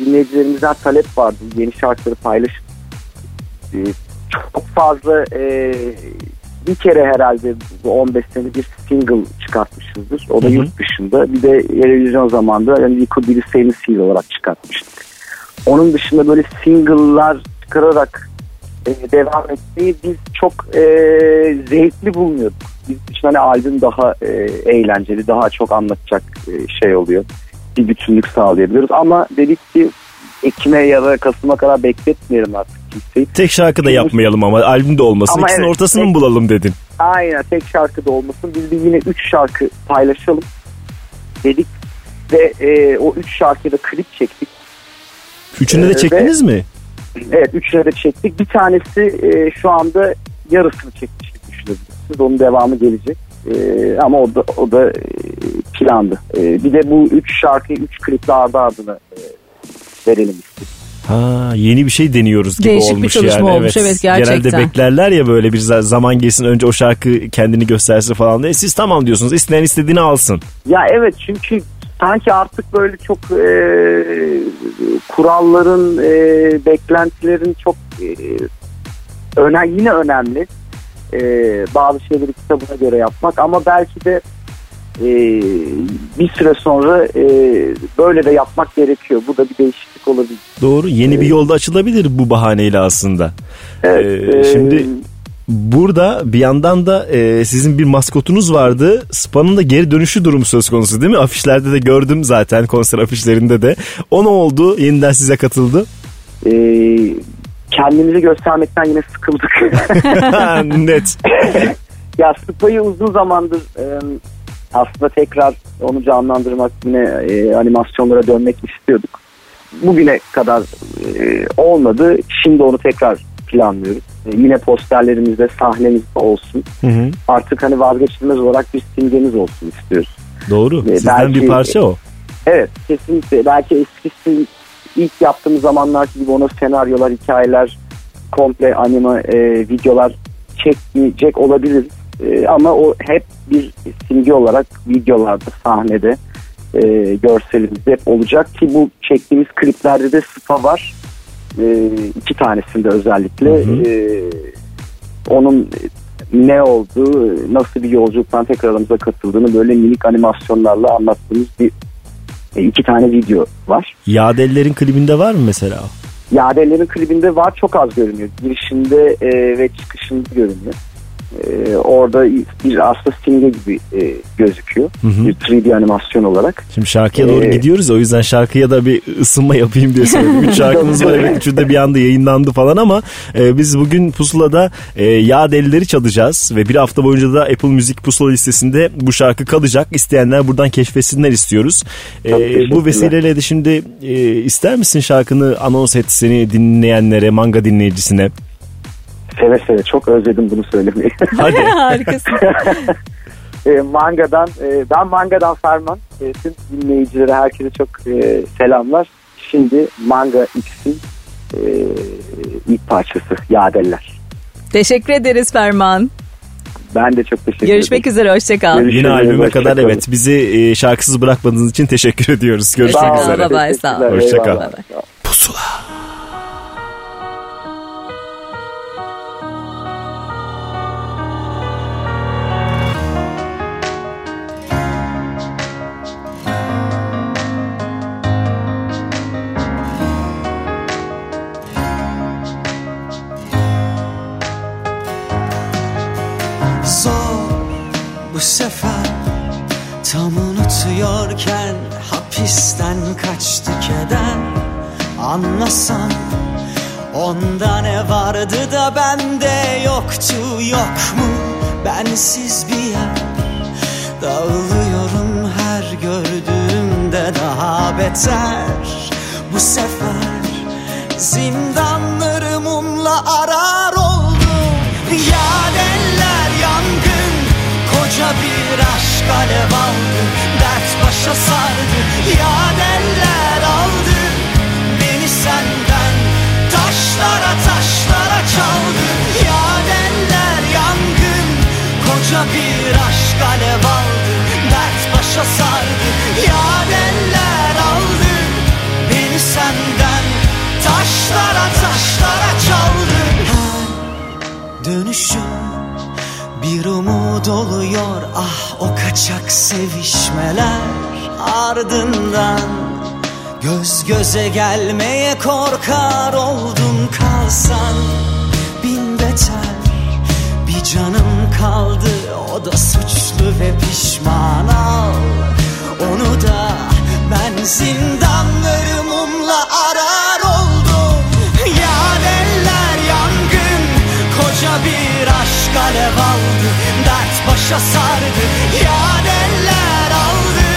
dinleyicilerimizden talep vardı. Yeni şarkıları paylaşın. E, Çok fazla e, bir kere herhalde bu 15 sene bir single çıkartmışızdır. O da Hı hı. yurt dışında. Bir de televizyon zamanında yani Billy Same Seal olarak çıkartmıştık. Onun dışında böyle single'lar çıkararak e, devam etmeyi biz çok e, zevkli bulmuyorduk. Biz için hani albüm daha e, eğlenceli, daha çok anlatacak e, şey oluyor. Bir bütünlük sağlayabiliyoruz ama dedik ki Ekim'e ya da Kasım'a kadar bekletmeyelim artık kimseyi. Tek şarkı da yapmayalım ama albüm de olmasın. Ama İkisinin evet, ortasını mı tek- bulalım dedin. Aynen tek şarkı da olmasın. Biz bir yine 3 şarkı paylaşalım dedik. Ve e, o 3 şarkıda klip çektik. Üçünü Ee, de çektiniz mi? Evet üçüne de çektik. Bir tanesi e, şu anda yarısını çekmiş gibi düşünebilirsiniz. Onun devamı gelecek. E, ama o da, o da e, plandı. E, bir de bu üç şarkıyı üç kliple ardı ardına e, verelim istedik. Ha yeni bir şey deniyoruz gibi Değişik bir olmuş çalışma yani. olmuş, evet, gerçekten. Genelde beklerler ya böyle bir za- zaman geçsin önce o şarkı kendini göstersin falan diye. Siz tamam diyorsunuz isteyen istediğini alsın. Ya evet çünkü sanki artık böyle çok e, kuralların, e, beklentilerin çok e, öne, yine önemli. E, bazı şeyleri kitabına göre yapmak ama belki de e, bir süre sonra e, böyle de yapmak gerekiyor. Bu da bir değişiklik olabilir. Doğru yeni bir yolda açılabilir bu bahaneyle aslında. Evet, Ee, e, şimdi burada bir yandan da e, sizin bir maskotunuz vardı. Spa'nın da geri dönüşü durumu söz konusu değil mi? Afişlerde de gördüm zaten konser afişlerinde de. O ne oldu? Yeniden size katıldı. e, kendimizi göstermekten yine sıkıldık. Net. ya Spa'yı uzun zamandır e, aslında tekrar onu canlandırmak yine e, animasyonlara dönmek istiyorduk. Bugüne kadar e, olmadı. Şimdi onu tekrar planlıyoruz. E, yine posterlerimizde sahnemizde olsun. Hı hı. Artık hani vazgeçilmez olarak bir simgemiz olsun istiyoruz. Doğru. Ee, Sizden belki- bir parça o. Evet kesinlikle. Belki eskisi ilk yaptığımız zamanlar gibi ona senaryolar, hikayeler, komple anime e, videolar çekmeyecek olabilir. E, ama o hep bir simge olarak videolarda, sahnede, e, görselimizde hep olacak ki bu çektiğimiz kliplerde de spa var. E, iki tanesinde özellikle. E, onun ne olduğu, nasıl bir yolculuktan tekrar aramıza katıldığını böyle minik animasyonlarla anlattığımız bir E, iki tane video var. Yadellerin klibinde var mı mesela? Yadellerin klibinde var çok az görünüyor. Girişinde e, ve çıkışında görünüyor. E, orada bir aslında simge gibi e, gözüküyor. Hı hı. Bir 3D animasyon olarak. Şimdi şarkıya doğru Ee, gidiyoruz o yüzden şarkıya da bir ısınma yapayım diye söyledim. Üç şarkımız var evet üçü de bir anda yayınlandı falan ama e, biz bugün Pusula'da e, Yağ Delileri çalacağız ve bir hafta boyunca da Apple Müzik Pusula listesinde bu şarkı kalacak. İsteyenler buradan keşfetsinler istiyoruz. E, bu vesileyle de şimdi e, ister misin şarkını anons et seni dinleyenlere, manga dinleyicisine? Seve seve çok özledim bunu söylemeyi. Hadi. Harikasın. e, mangadan e, ben mangadan Ferman e, tüm dinleyicilere herkese çok e, selamlar. Şimdi Manga X'in e, ilk parçası Yadeller. Teşekkür ederiz Ferman. Ben de çok teşekkür Görüşmek ederim. üzere hoşçakal. Görüşürüz. Yine albüme hoşça kadar kalın. evet bizi e, şarkısız bırakmadığınız için teşekkür ediyoruz. Görüşmek Sağ üzere. bye bye, sağ ol. Hoşça kal. Bye bye. Pusula. Bu sefer Tam unutuyorken hapisten kaçtı keder Anlasan onda ne vardı da bende yoktu yok mu? Bensiz bir yer. Dağılıyorum her gördüğümde daha beter. Bu sefer zindanları başa sardı Yadeller aldı. Beni senden Taşlara taşlara çaldı. Yadeller yangın Koca bir aşk alev aldı. Dert başa sardı. Yadeller aldı. Beni senden Taşlara taşlara çaldı. Dönüşüm bir umut oluyor ah o kaçak sevişmeler. Ardından Göz göze gelmeye korkar oldum kalsan. Bin beter Bir canım kaldı o da suçlu ve pişman al. Onu da ben zindanları mumla arar oldum. Yadeller yangın Koca bir aşk alev başa sardı Yadeller aldı.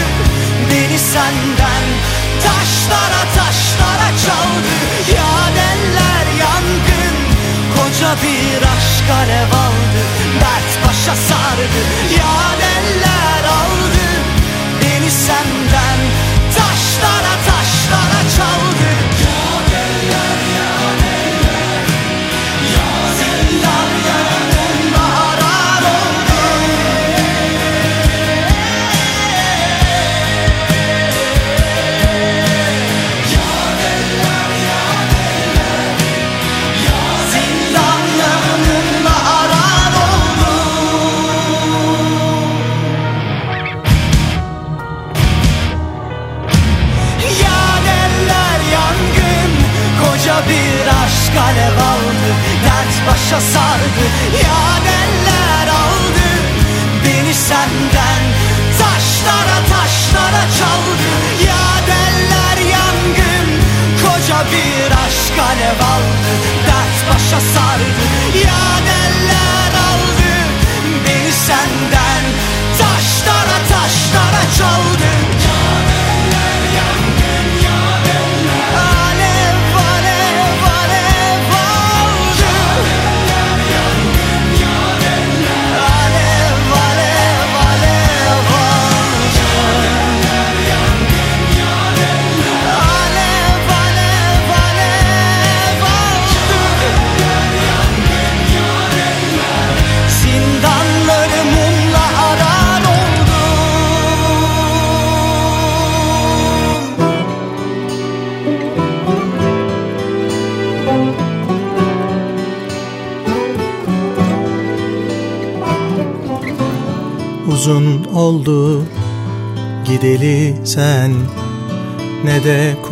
Beni senden Taşlara taşlara çaldı. Yadeller yangın Koca bir aşk alev aldı Dert başa sardı Yadeller aldı. Beni senden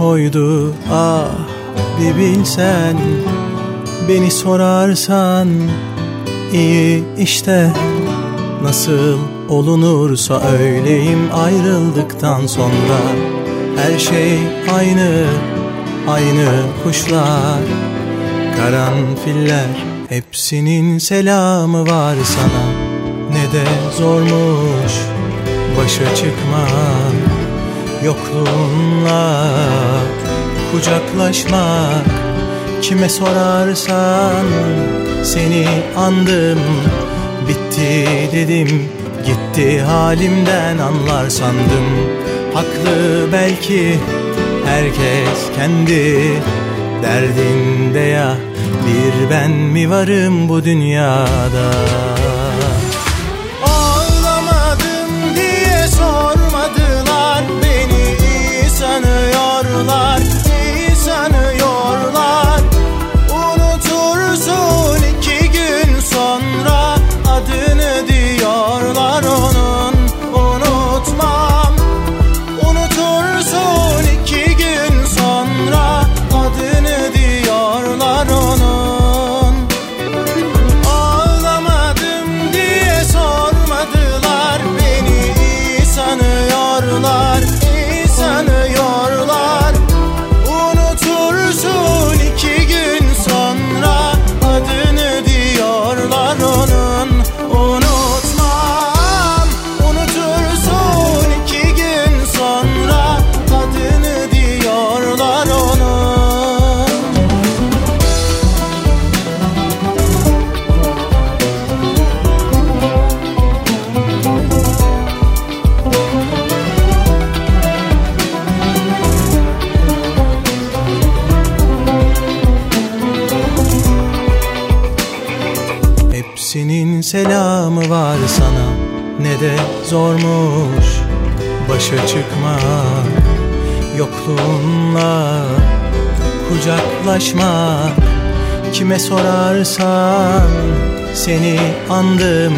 de koydu ah bir bilsen. Beni sorarsan iyi işte Nasıl olunursa öyleyim ayrıldıktan sonra. Her şey aynı, aynı kuşlar Karanfiller hepsinin selamı var sana. Ne de zormuş başa çıkmak Yokluğunla kucaklaşmak Kime sorarsan seni andım. Bitti dedim gitti halimden anlar sandım. Haklı belki herkes kendi derdinde ya. Bir ben mi varım bu dünyada selamı var sana. Ne de zormuş başa çıkmak. Yokluğunla kucaklaşmak. Kime sorarsan seni andım.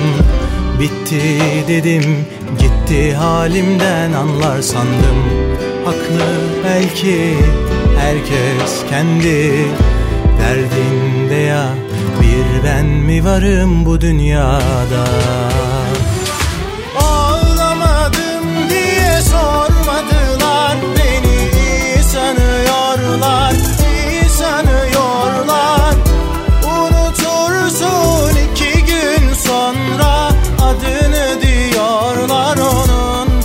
Bitti dedim gitti halimden anlar sandım. Haklı belki herkes kendi derdinde ya ben mi varım bu dünyada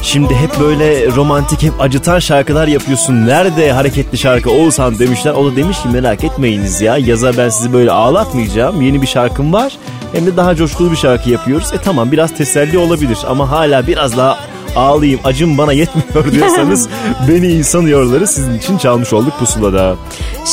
Şimdi hep böyle romantik hep acıtan şarkılar yapıyorsun. Nerede hareketli şarkı Oğuzhan demişler. O da demiş ki merak etmeyiniz ya. Yaza ben sizi böyle ağlatmayacağım. Yeni bir şarkım var. Hem de daha coşkulu bir şarkı yapıyoruz. E tamam biraz teselli olabilir ama hala biraz daha ağlayayım acım bana yetmiyor diyorsanız beni iyi sanıyorları sizin için çalmış olduk pusulada.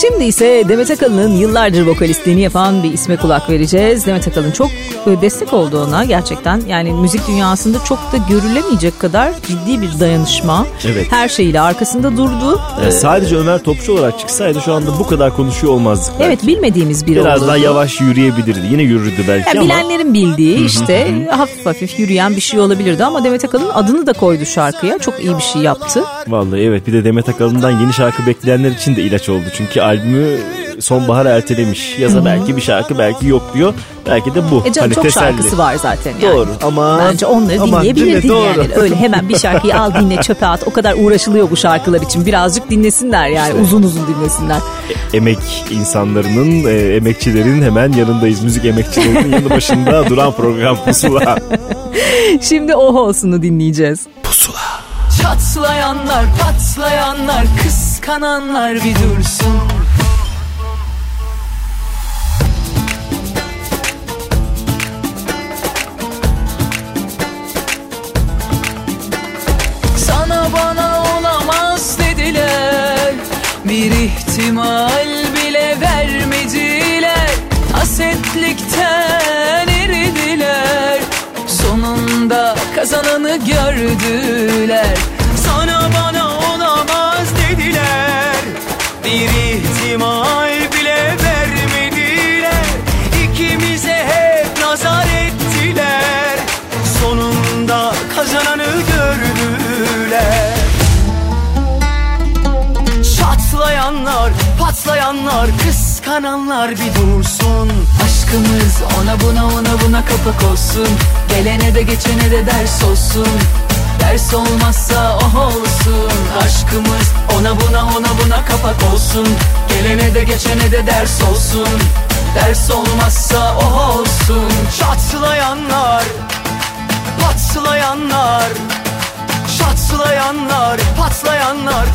Şimdi ise Demet Akalın'ın yıllardır vokalistliğini yapan bir isme kulak vereceğiz. Demet Akalın çok e, destek oldu ona gerçekten. Yani müzik dünyasında çok da görülemeyecek kadar ciddi bir dayanışma. Evet. Her şeyiyle arkasında durdu. Yani sadece Ömer Topçu olarak çıksaydı şu anda bu kadar konuşuyor olmazdık. belki. Evet bilmediğimiz biri Biraz oldu. daha yavaş yürüyebilirdi. Yine yürüdü belki Yani ama. bilenlerin bildiği işte hafif hafif yürüyen bir şey olabilirdi ama Demet Akalın adını da koydu şarkıya. Çok iyi bir şey yaptı. Vallahi evet bir de Demet Akalın'dan yeni şarkı bekleyenler için de ilaç oldu. Çünkü albümü sonbahara ertelemiş. Yaza belki bir şarkı belki yok diyor. Belki de bu. E canım hani çok teselli. şarkısı var zaten yani. Doğru ama Bence onları Aman dinleyebilirdin yani. Doğru. Öyle hemen bir şarkıyı al dinle çöpe at. O kadar uğraşılıyor bu şarkılar için. Birazcık dinlesinler yani İşte. uzun uzun dinlesinler. Emek insanlarının, e, emekçilerin hemen yanındayız. Müzik emekçilerinin yanı başında duran program Pusula. Şimdi oh olsunu dinleyeceğiz. Çatlayanlar patlayanlar kıskananlar bir dursun Bir ihtimal bile vermediler. Hasetlikten eridiler. Sonunda kazananı gördüler. Sana bana Patlayanlar kıskananlar bir dursun. Aşkımız ona buna ona buna kapak olsun Gelene de geçene de ders olsun. Ders olmazsa oh olsun. Aşkımız ona buna ona buna kapak olsun. Gelene de geçene de ders olsun. Ders olmazsa oh olsun. Çatlayanlar Patlayanlar. Çatlayanlar Patlayanlar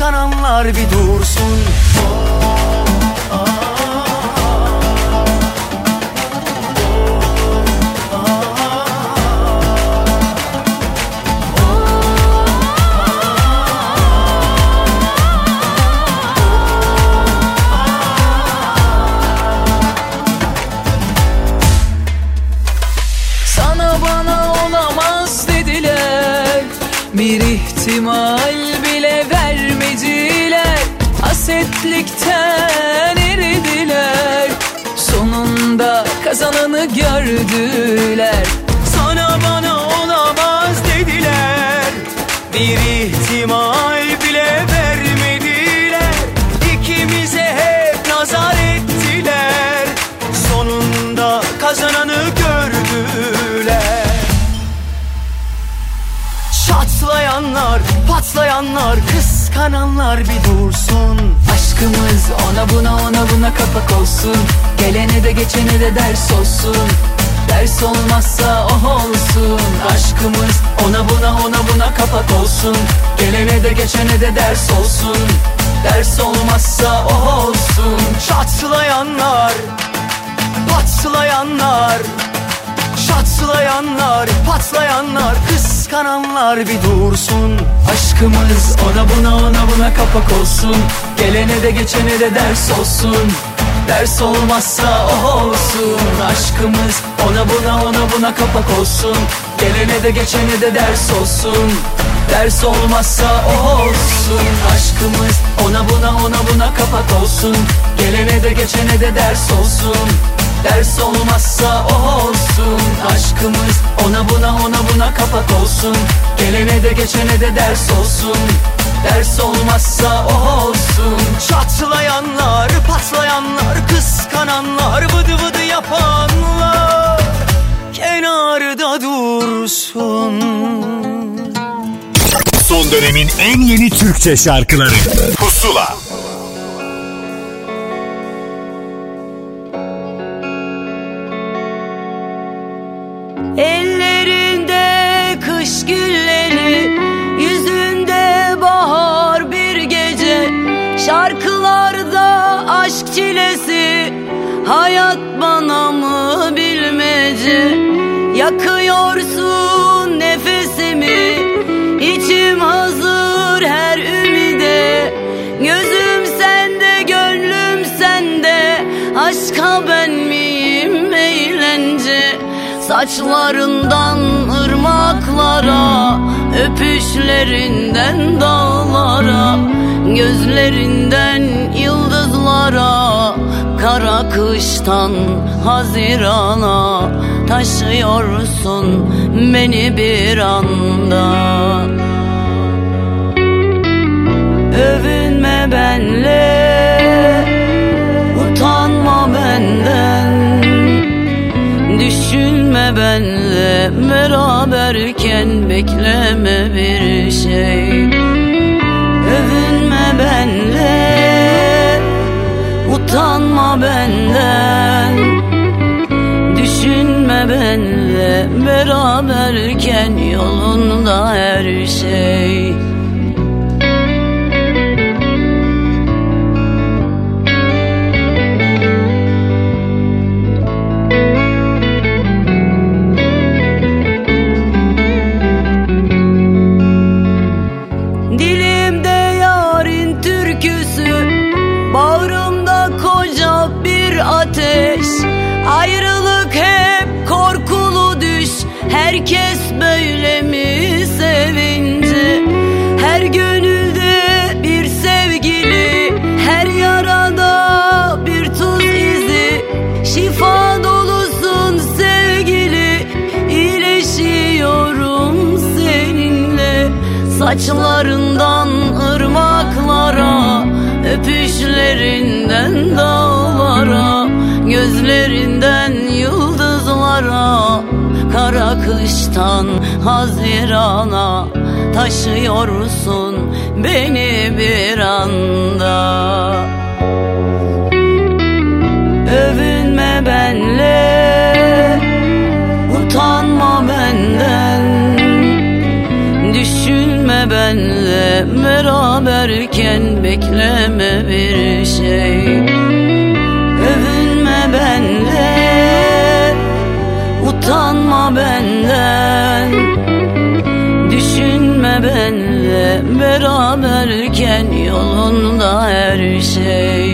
Kıskananlar bir dursun. Sana kıskananlar bir dursun. Aşkımız ona buna ona buna kapak olsun. Gelene de geçene de ders olsun. Ders olmazsa oh olsun. Aşkımız ona buna ona buna kapak olsun. Gelene de geçene de ders olsun. Ders olmazsa oh olsun. Çatlayanlar, patlayanlar. Çatlayanlar, patlayanlar, kıskananlar bir dursun. Aşkımız ona buna ona buna kapak olsun. Gelene de geçene de ders olsun. Ders olmazsa oh olsun. Aşkımız ona buna ona buna kapak olsun. Gelene de geçene de ders olsun. Ders olmazsa oh olsun. Aşkımız ona buna ona buna kapak olsun. Gelene de geçene de ders olsun Ders olmazsa oh olsun. Aşkımız ona buna ona buna kapak olsun. Gelene de geçene de ders olsun. Ders olmazsa oh olsun. Çatlayanlar, patlayanlar, kıskananlar, vıdı vıdı yapanlar Kenarda dursun. Son dönemin en yeni Türkçe şarkıları. Pusula Hayat bana mı bilmece? Yakıyorsun nefesimi. İçim hazır her ümide. Gözüm sende gönlüm sende. Aşka ben miyim eğlence? Saçlarından ırmaklara Öpüşlerinden dağlara Gözlerinden yıldızlara Kara kıştan hazirana Taşıyorsun beni bir anda. Övünme benle Utanma benden. Düşünme benle beraberken bekleme bir şey. Övünme benle Utanma benden. Düşünme benle beraberken yolunda her şey Saçlarından ırmaklara Öpüşlerinden dağlara Gözlerinden yıldızlara Kara kıştan Haziran'a Taşıyorsun beni bir anda. Övünme benle Utanma benden. Düşünme benle Beraberken bekleme bir şey. Övünme benle Utanma benden. Düşünme benle Beraberken yolunda her şey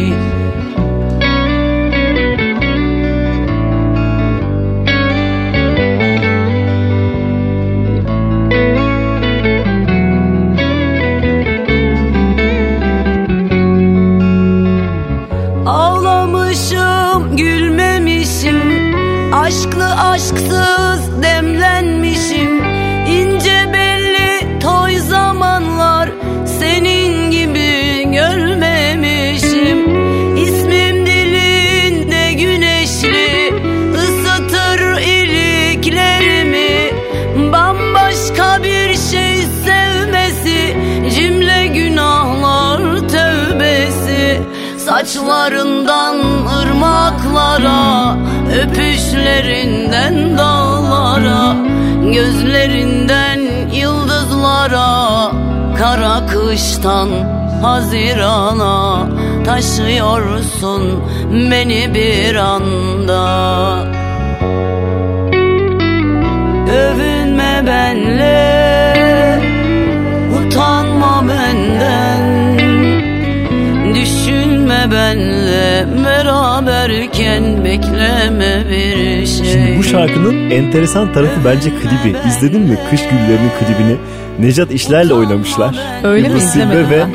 Saçlarından ırmaklara Öpüşlerinden dağlara Gözlerinden yıldızlara Kara kıştan Hazirana Taşıyorsun beni bir anda. Övünme benle Utanma benden Düşünme benle Beraberken bekleme bir şey Şimdi bu şarkının enteresan tarafı bence klibi. İzledin mi Kış Güllerinin klibini? Necat İşler'le oynamışlar. Öyle mi? Yıldız Silbe İzlemedim ve ben.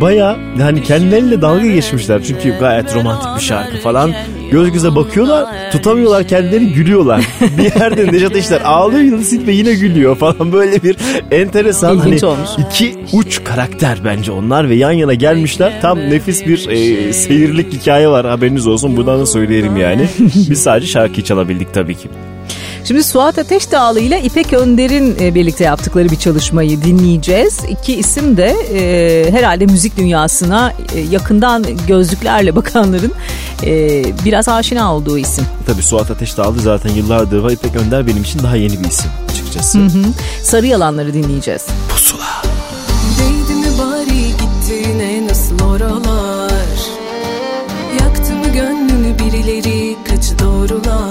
Baya yani kendileriyle dalga geçmişler. Çünkü gayet romantik bir şarkı falan. Göz göze bakıyorlar tutamıyorlar kendilerini gülüyorlar. bir yerde Necat İşler ağlıyor Yıldız Silbe yine gülüyor falan. Böyle bir enteresan İlginç hani olmuş. iki uç karakter bence onlar ve yan yana gelmişler. Tam nefis bir e, seyirlik hikaye var haberiniz olsun. Buradan da söyleyelim yani. Biz sadece şarkıyı çalabildik tabii ki. Şimdi Suat Ateş Dağlı ile İpek Önder'in e, birlikte yaptıkları bir çalışmayı dinleyeceğiz. İki isim de e, herhalde müzik dünyasına e, yakından gözlüklerle bakanların e, biraz aşina olduğu isim. Tabii Suat Ateş Dağlı zaten yıllardır var. İpek Önder benim için daha yeni bir isim açıkçası. Hı hı. Sarı Yalanları dinleyeceğiz. Değdi mi bari gittiğine nasıl oralar Yaktı mı gönlünü birileri kaçı doğrular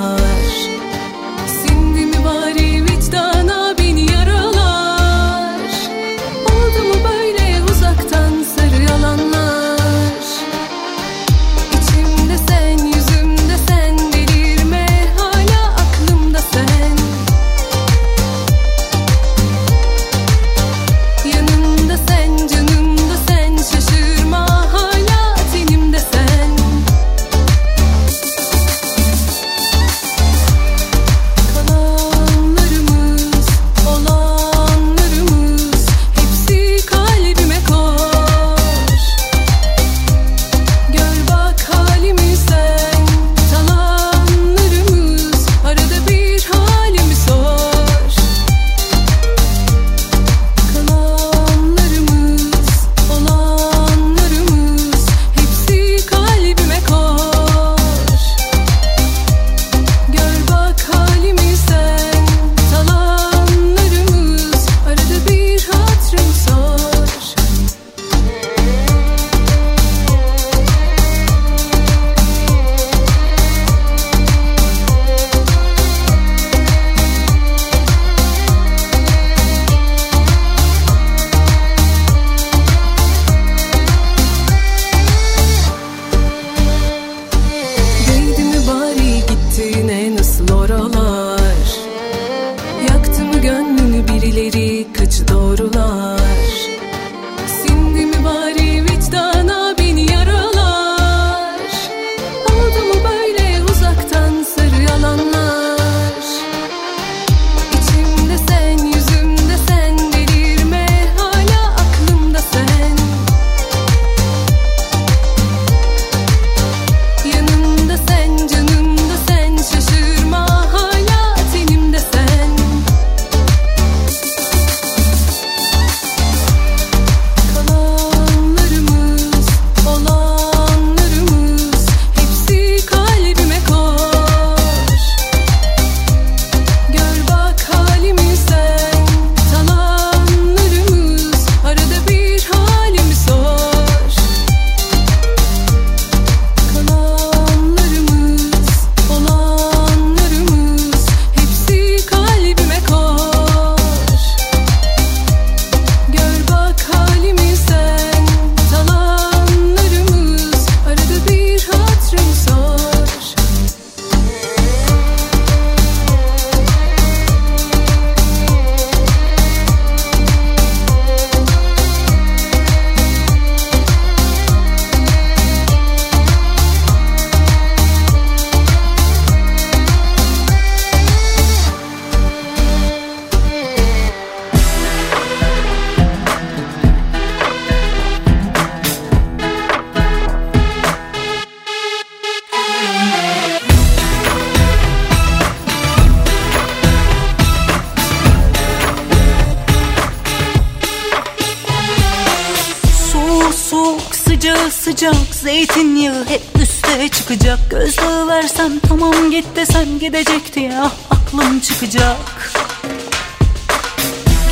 çıkacak. Gözdağı versem tamam git desem gidecek diye ah, aklım çıkacak.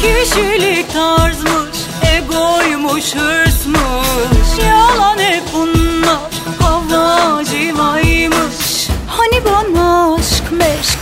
Kişilik tarzmış, egoymuş, hırsmış. Yalan hep bunlar, havla civaymış Hani bana aşk meşk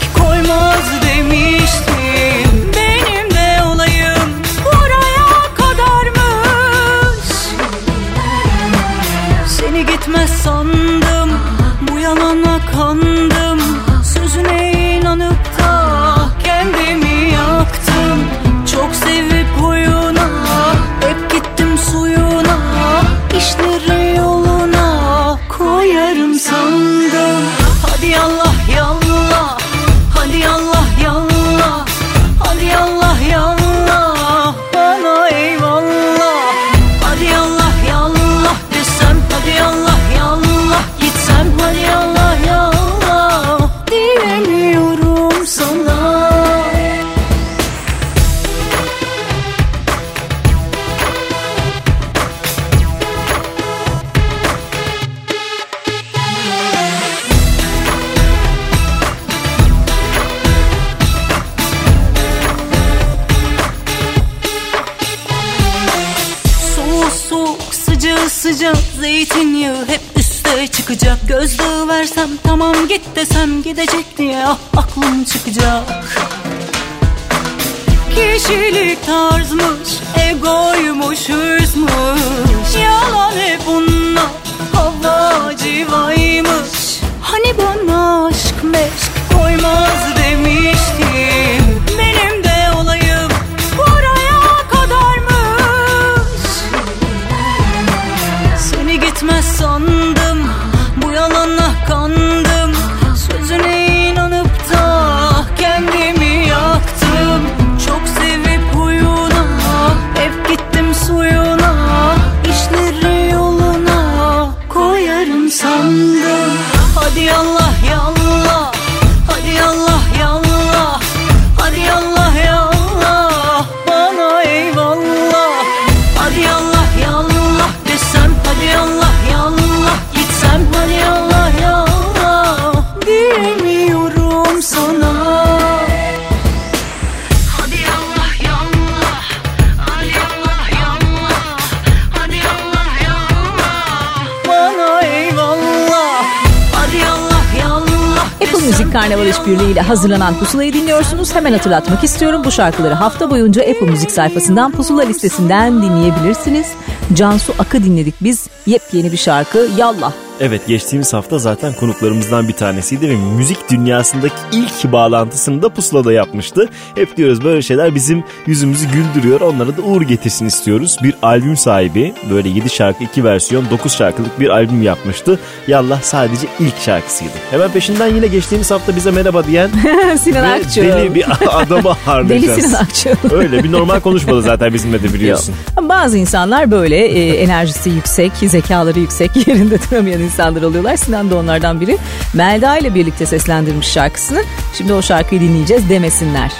hazırlanan Pusula'yı dinliyorsunuz. Hemen hatırlatmak istiyorum. Bu şarkıları hafta boyunca Apple Müzik sayfasından Pusula listesinden dinleyebilirsiniz. Cansu Akı dinledik biz. Yepyeni bir şarkı Yallah. Evet geçtiğimiz hafta zaten konuklarımızdan bir tanesiydi ve müzik dünyasındaki ilk bağlantısını da Pusula'da yapmıştı. Hep diyoruz böyle şeyler bizim yüzümüzü güldürüyor. Onlara da uğur getirsin istiyoruz. Bir albüm sahibi böyle 7 şarkı 2 versiyon 9 şarkılık bir albüm yapmıştı. Yallah sadece ilk şarkısıydı. Hemen peşinden yine geçtiğimiz hafta bize merhaba diyen Sinan Akçıl. deli bir adamı ağırlayacağız. Deli Sinan Akçıl. Öyle bir normal konuşmadı zaten bizimle de biliyorsun. Bazı insanlar böyle e, enerjisi yüksek, zekaları yüksek, yerinde duramayan insanlar oluyorlar. Sinan da onlardan biri. Melda ile birlikte seslendirmiş şarkısını. Şimdi o şarkıyı dinleyeceğiz demesinler.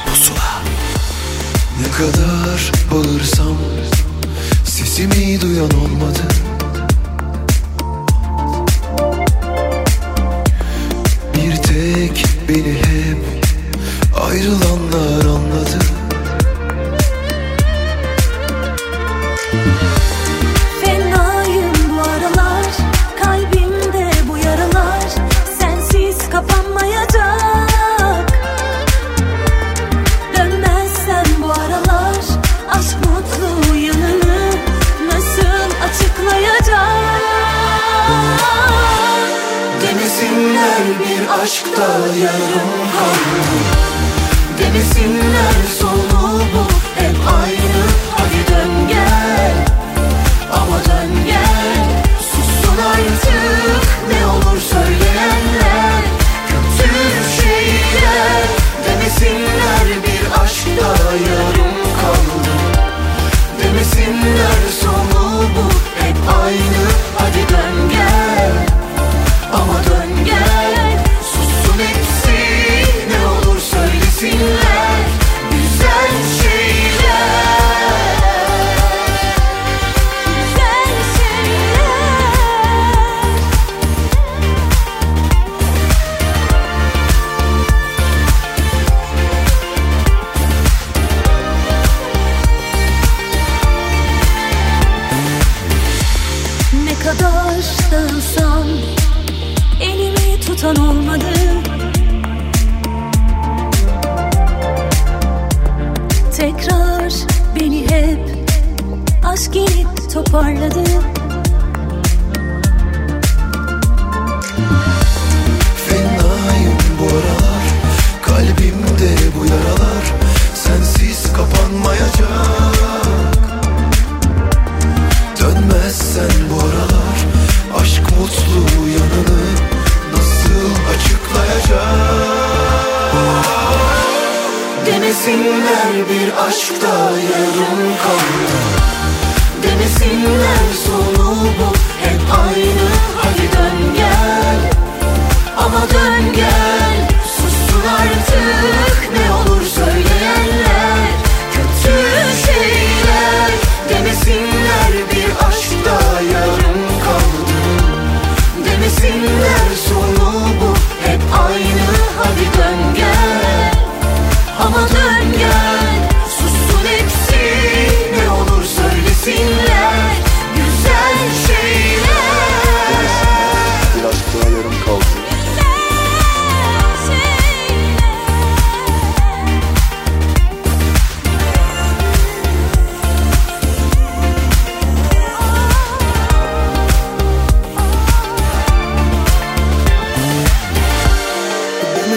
Ne kadar bağırsam Sesimi duyan olmadı Bir tek beni hep Ayrılanlar anladı aşkta yarım kaldı. Demesinler sonu bu hep aynı toparladı. Fenayım bu aralar Kalbimde bu yaralar Sensiz kapanmayacak. Dönmezsen bu aralar Aşk mutlu yanını Nasıl açıklayacak? Demesinler bir aşkta yarım kalmış Love.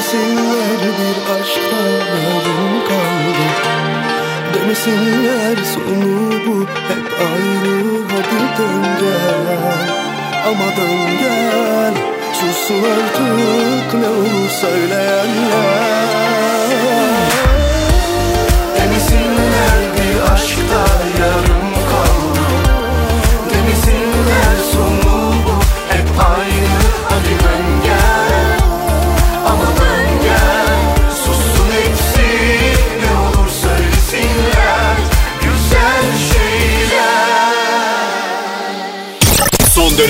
Demesinler bir aşkta yolum kaldı. Demesinler sonu bu hep aynı. Hadi dön gel. Ama dön gel. Sussun artık ne olur söyleyenler.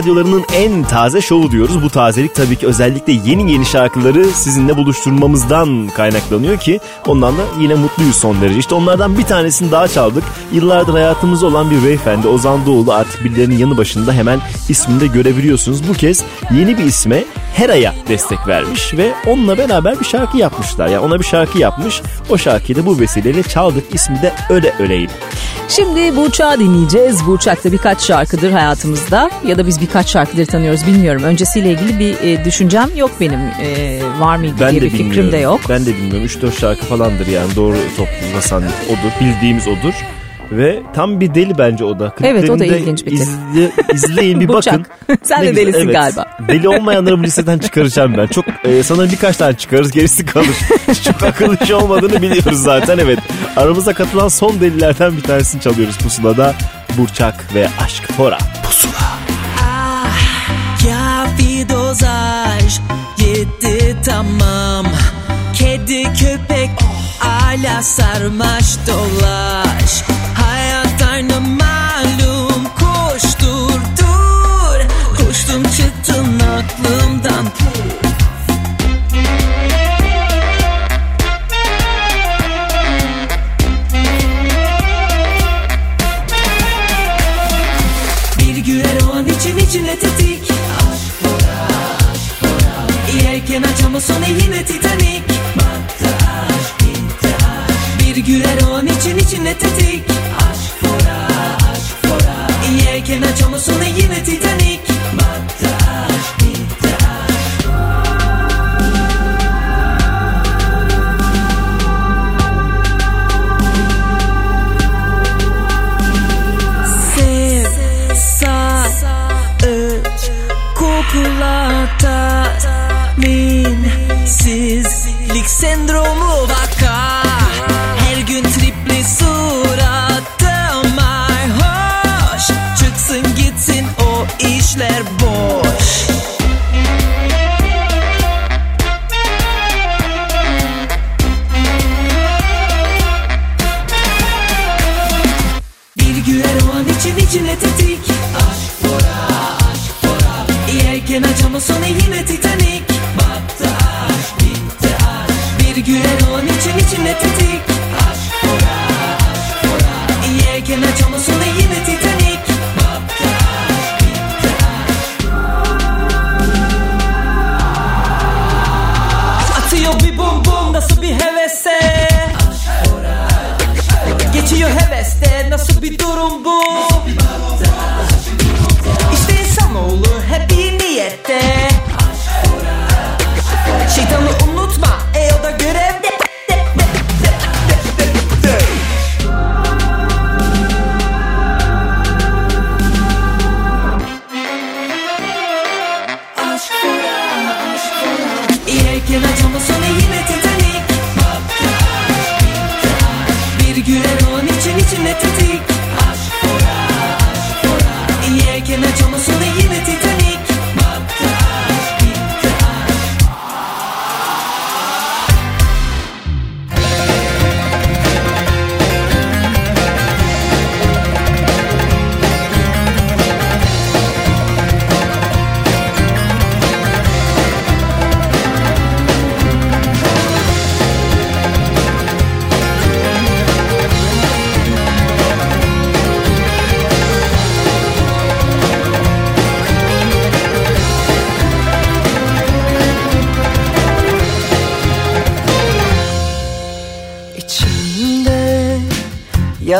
Radyolarının en taze şovu diyoruz. Bu tazelik tabii ki özellikle yeni yeni şarkıları sizinle buluşturmamızdan kaynaklanıyor ki ondan da yine mutluyuz son derece. İşte onlardan bir tanesini daha çaldık. Yıllardır hayatımızda olan bir beyefendi Ozan Doğulu artık birilerinin yanı başında hemen ismini de görebiliyorsunuz. Bu kez yeni bir isme Hera'ya destek vermiş ve onunla beraber bir şarkı yapmışlar. Yani ona bir şarkı yapmış. O şarkıyı da bu vesileyle çaldık. İsmi de Öle Öleyim. Şimdi Burçak'ı dinleyeceğiz. Burçak da birkaç şarkıdır hayatımızda ya da biz birkaç şarkıdır tanıyoruz bilmiyorum. Öncesiyle ilgili bir e, düşüncem yok benim. E, var mıydı Ben diye bir fikrim bilmiyorum. de yok. Ben de bilmiyorum. 3-4 şarkı falandır yani. Doğru toplasan odur. Bildiğimiz odur. Ve tam bir deli bence o da. Evet, o da ilginç bir tip. izle- izleyin bir bakın. sen Ne de güzel, delisin evet. galiba. Deli olmayanları bu listeden çıkaracağım ben. Çok e, sanırım birkaç tane çıkarız gerisi kalır. Çok akıllı iş olmadığını biliyoruz zaten evet. Aramıza katılan son delilerden bir tanesini çalıyoruz pusulada. Burçak ve Aşk Fora. Pusula. Dozaj yetti tamam. Kedi köpek ala sarmaş dolaş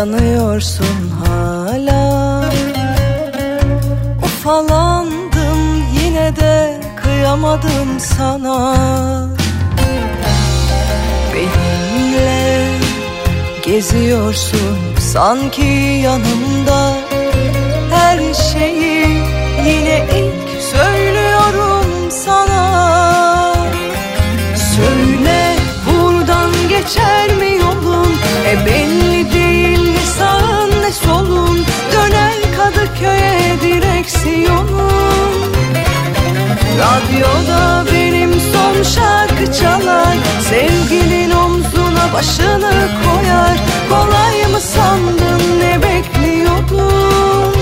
yanıyorsun hala. Ufalandım yine de kıyamadım sana. Benimle geziyorsun sanki yanımda. Her şeyi yine ilk direksiyonun Radyoda benim son şarkı çalar. Sevgilin omzuna başını koyar. Kolay mı sandın ne bekliyordun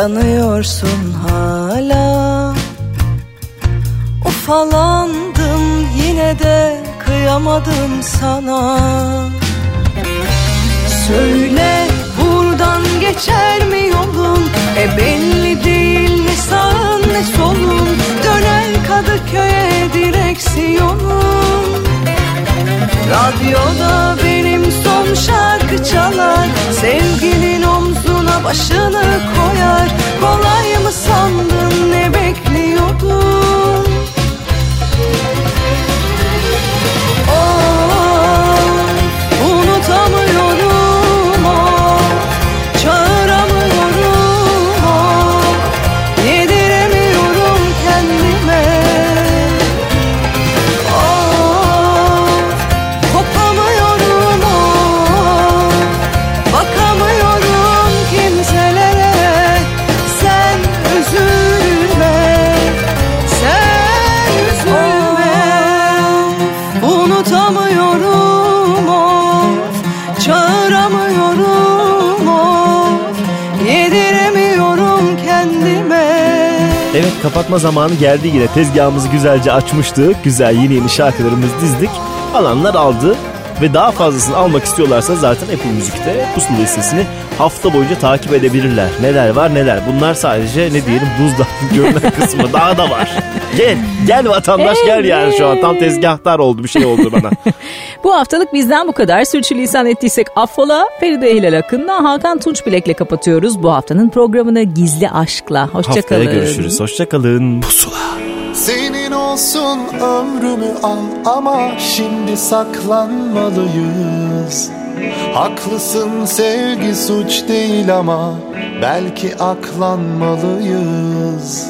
yanıyorsun hala. Ufalandım yine de kıyamadım sana. Söyle buradan geçer mi yolun? E belli değil ne sağın ne solun. Döner Kadıköy'e direksiyonun. Radyoda benim son şarkı çalar. Sevgilin omzuna başını koyar. Kolay mı sandın ne bekliyordun kapatma zamanı geldi yine. Tezgahımızı güzelce açmıştık. Güzel yeni yeni şarkılarımızı dizdik. Alanlar aldı. Ve daha fazlasını almak istiyorlarsa zaten Apple Müzik'te pusula listesini hafta boyunca takip edebilirler. Neler var neler. Bunlar sadece ne diyelim buzdağının görünen kısmı. Daha da var. Gel. Gel vatandaş gel yani şu an. Tam tezgahtar oldu bir şey oldu bana. Bu haftalık bizden bu kadar. Sürçülisan ettiysek affola. Feride Hilal Akın'la Hakan Tunç Bilek'le kapatıyoruz bu haftanın programını Gizli Aşk'la. Hoşçakalın. Haftaya görüşürüz. Hoşçakalın. Pusula. Olsun ömrümü al ama şimdi saklanmalıyız. Haklısın sevgi suç değil ama belki aklanmalıyız.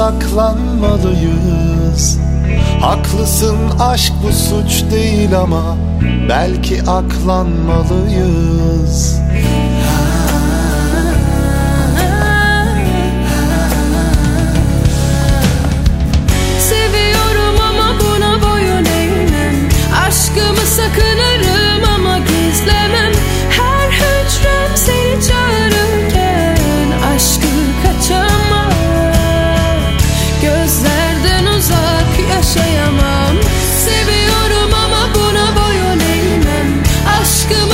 Saklanmalıyız. Haklısın aşk bu suç değil ama belki aklanmalıyız.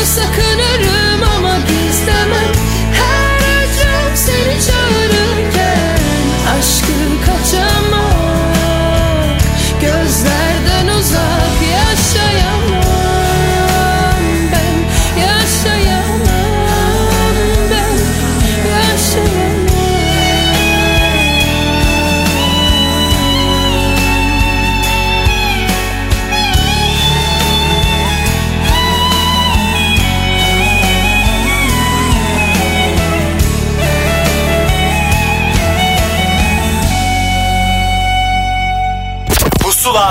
sakın